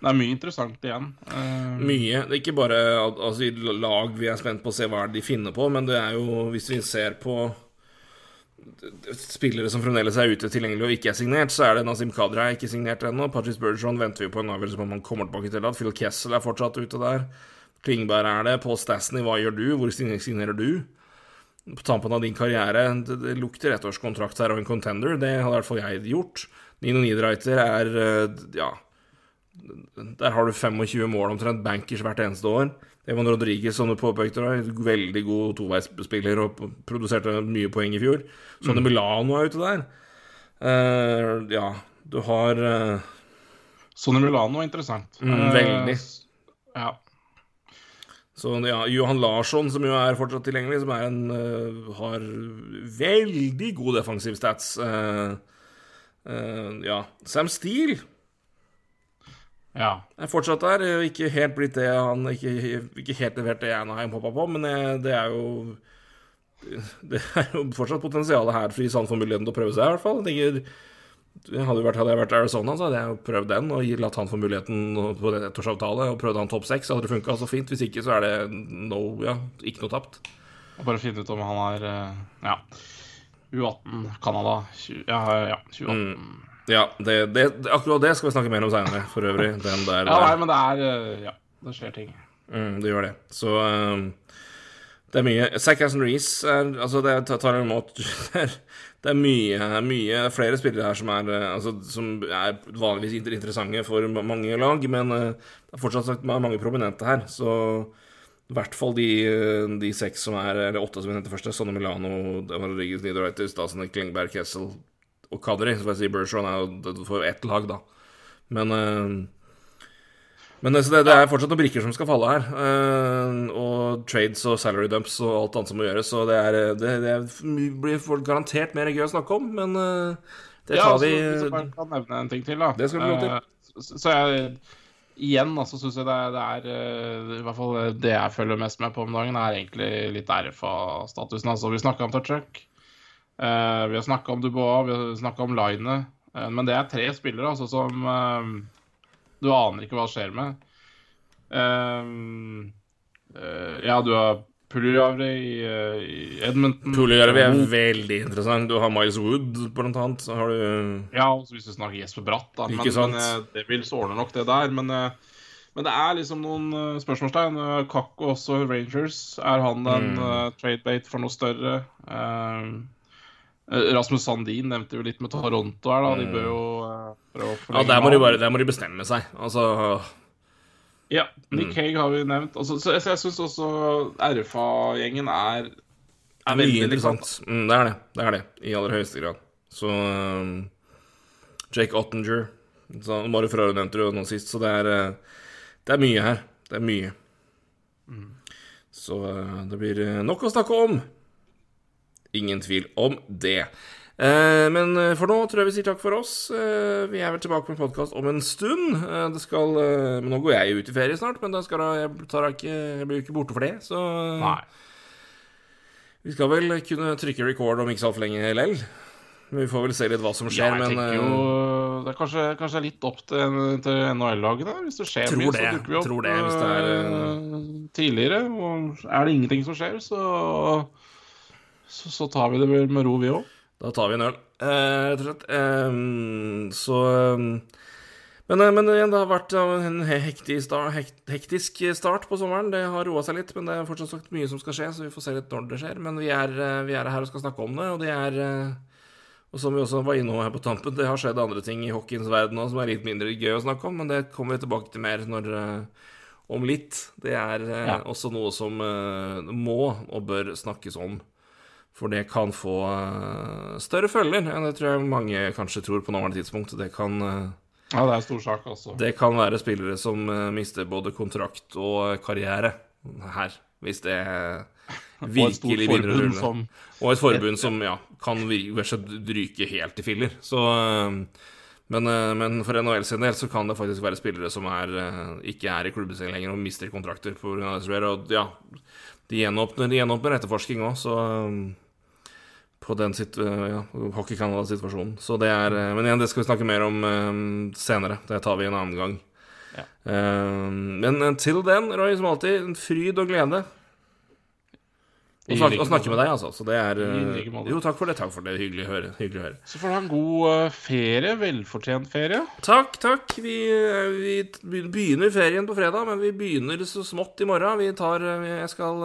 Det er mye interessant igjen. Uh, mye. Det er ikke bare altså, i lag vi er spent på å se hva de finner på, men det er jo, hvis vi ser på spillere som fremdeles er ute tilgjengelig og ikke er signert, så er det Nazim Kadra er ikke signert ennå. Patrice Bergeron venter vi på en avgjørelse på om han kommer tilbake til. At Phil Kessel er fortsatt ute der. Klingberg er det. Paul Stasny, hva gjør du? Hvor signerer du? På tampen av din karriere Det, det lukter ettårskontrakt her og en contender. Det hadde i hvert fall jeg gjort. Nino Niederreiter er eh, Ja. Der har du 25 mål omtrent bankers hvert eneste år. Evan Rodriguez, som du påpekte, veldig god toveisspiller og produserte mye poeng i fjor. Sonny Milano er ute der. Uh, ja, du har uh, Sonny Milano er interessant. Mm, veldig. Uh, ja. Så ja, Johan Larsson, som jo er fortsatt tilgjengelig, som er en, uh, har veldig god defensiv stats. Uh, uh, ja. Sam Steele ja. er fortsatt der. Ikke helt blitt det han Ikke, ikke helt levert det Anaheim hoppa på, men det er jo Det er jo fortsatt potensialet her for han får muligheten til å prøve seg, i hvert fall. Jeg tenker hadde, vært, hadde jeg vært Arizona, så hadde jeg prøvd den og latt han få muligheten på det ettårsavtale. Og prøvd han topp seks, hadde det funka så fint. Hvis ikke, så er det no, ja, ikke noe tapt. Bare finne ut om han er ja, U18 Canada. Ja, ja 2018. Mm. Ja, det, det, akkurat det skal vi snakke mer om seinere, for øvrig. Den der, ja, nei, men det er Ja, det skjer ting. Mm, det gjør det. Så um, det er mye Zack Aston Reece er Altså, det tar en måte Det er mye, mye flere spillere her som er, altså, som er vanligvis interessante for mange lag, men det er fortsatt sagt mange prominente her. Så i hvert fall de, de seks som er Eller åtte som vi nevnte først. Sonne Milano, Rodriguez, Niederreiter, Stasen, Klingberg, Kessel og Kadri. Så får jeg si Bergeron er jo for ett lag, da. Men men det, det, er fortsatt noen brikker som skal falle her. Uh, og trades og salary dumps og alt annet som må gjøres. Så det, er, det, det blir garantert mer gøy å snakke om, men uh, det tar ja, vi Hvis jeg bare kan nevne en ting til, da. Det skal vi til. Uh, så, så jeg igjen altså, syns jeg det er, det er I hvert fall det jeg følger mest med på om dagen, er egentlig litt RFA-statusen. Altså, vi snakka om Tuchuk. vi har snakka om Dubois, vi har snakka om Line. men det er tre spillere altså, som du aner ikke hva skjer med. Um, uh, ja, du har Puljujärvi i, uh, i Edmonton. Puljujärvi er veldig interessant. Du har Miles Wood, blant annet. Så har du Ja, også hvis du snakker Jesper Bratt, da. Men, men uh, det vil ordne nok det der. Men, men det er liksom noen spørsmålstegn. Kakko også Rangers. Er han en mm. tradebate for noe større? Rasmus Sandin nevnte jo litt med Toronto her, da. De bør jo prøve å Ja, der må, de bare, der må de bestemme seg. Altså Ja. Nick mm. Hague har vi nevnt. Altså, så jeg, jeg syns også RFA-gjengen er, er veldig interessant. Mm, det er det. Det er det, i aller høyeste grad. Så um, Jake Ottinger så, Bare du nevnte det nå sist, så det er, det er mye her. Det er mye. Mm. Så det blir nok å snakke om. Ingen tvil om det. Eh, men eh, for nå tror jeg vi sier takk for oss. Eh, vi er vel tilbake med podkast om en stund. Det skal Men nå går jeg ut i ferie snart, men da skal jeg, tar ikke, jeg blir jo ikke borte for det, så Nei. Vi skal vel kunne trykke record om ikke så altfor lenge lell. Men vi får vel se litt hva som skjer, ja, jeg men jo, Det er kanskje, kanskje litt opp til, til NHL-lagene. Hvis det skjer mye, så dukker vi opp tror det, det er, tidligere. Og er det ingenting som skjer, så så, så, tar vi det vel med ro, vi òg. Da tar vi en øl, eh, rett og slett. Så men, eh, men, igjen, det har vært en hektisk start, hektisk start på sommeren. Det har roa seg litt, men det er fortsatt sagt mye som skal skje, så vi får se litt når det skjer. Men vi er, eh, vi er her og skal snakke om det, og det er Og som vi også var innom her på tampen, det har skjedd andre ting i hockeyens verden òg som er litt mindre gøy å snakke om, men det kommer vi tilbake til mer når om litt. Det er ja. også noe som må og bør snakkes om. For det kan få uh, større følger enn det tror jeg mange kanskje tror på nåværende tidspunkt. Det kan uh, Ja, det er stor sak, også. Det kan være spillere som uh, mister både kontrakt og karriere her, hvis det virkelig begynner å rulle. Som... Og et forbund som ja, kan ryke helt i filler. Så men, men, for NHL sin del så kan det faktisk være spillere som er, ikke er i klubben lenger og mister kontrakter pga. det. Og ja, de gjenåpner, de gjenåpner etterforsking òg, så på den situ ja, Hockey Canada-situasjonen. Så det er eh, Men igjen, det skal vi snakke mer om um, senere. Det tar vi en annen gang. Ja. Um, men til den, Roy, som alltid, en fryd og glede. I snakke, snakke med deg, altså. Så det er eh. Jo, takk for det. Takk for det. Hyggelig å høre. Hyggelig å høre. Så får du ha en god eh, ferie. Velfortjent ferie. Takk, takk. Vi, eh, vi begynner ferien på fredag, men vi begynner så smått i morgen. Vi tar, jeg skal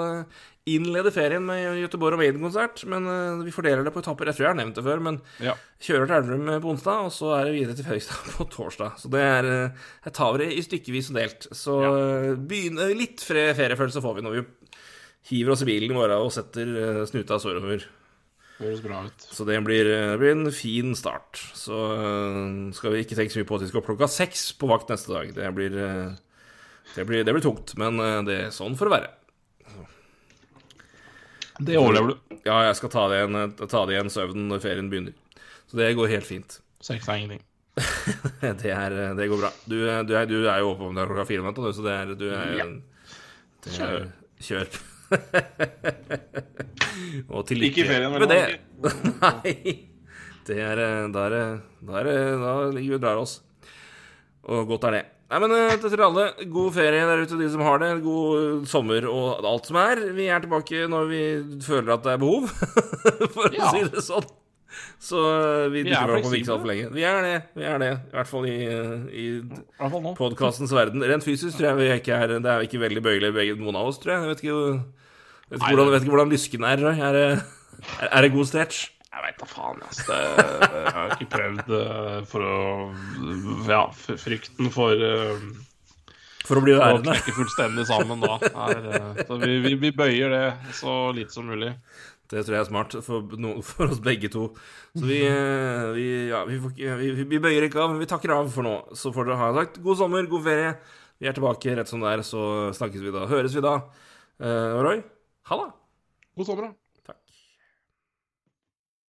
innlede ferien med Göteborg og Maiden-konsert, men vi fordeler det på etapper. Jeg tror jeg har nevnt det før, men Ja. kjører til Elverum på onsdag, og så er det videre til Fredrikstad på torsdag. Så det er Jeg tar det i stykkevis og delt. Så ja. begynne, litt feriefølelse får vi når vi hiver oss i bilen i morgen og setter eh, snuta sørover. Høres bra ut. Så det blir, eh, det blir en fin start. Så øh, skal vi ikke tenke så mye på at vi skal opp klokka seks på vakt neste dag. Det blir, det blir, det blir tungt, men det er sånn for å være. Det overlever du. Ja, jeg skal ta det igjen, ta det igjen søvnen når ferien begynner. Så det går helt fint. Seks er ingenting. Det, er, det går bra. Du, du, er, du er jo oppe om er klokka fire så det er, du er det er, Kjør. Og til lykke Ikke i ferien, med det. Nei. Det er eh, Da er det Da, er ligger vi og drar oss. Og godt er det. Nei, men eh, til alle, god ferie der ute, de som har det. God eh, sommer og alt som er. Vi er tilbake når vi føler at det er behov, for Ja. å si det sånn. Så eh, vi er dukker opp om ikke så altfor lenge. Vi er det. Vi er det. I hvert fall i, eh, i podkastens verden. Rent fysisk tror jeg vi ikke er Det er ikke veldig bøyelig begge noen av oss, tror jeg. Jeg vet ikke, vet ikke, hvordan, vet ikke hvordan lysken er. Er det, er, det god stretch? Jeg veit da faen. Det, jeg har ikke prøvd eh, for å Ja, frykten for For å bli værende. knekke fullstendig sammen da. Er, eh, så vi, vi, vi bøyer det så lite som mulig. Det tror jeg er smart for, no, for oss begge to. Så vi, eh, vi, ja, vi, vi bøyer ikke av, men vi takker av for nå. Så får dere ha sagt god sommer, god ferie. Vi er tilbake rett som det er, så snakkes vi da. Høres vi da. Uh, Roy, ha det. God sommer, da.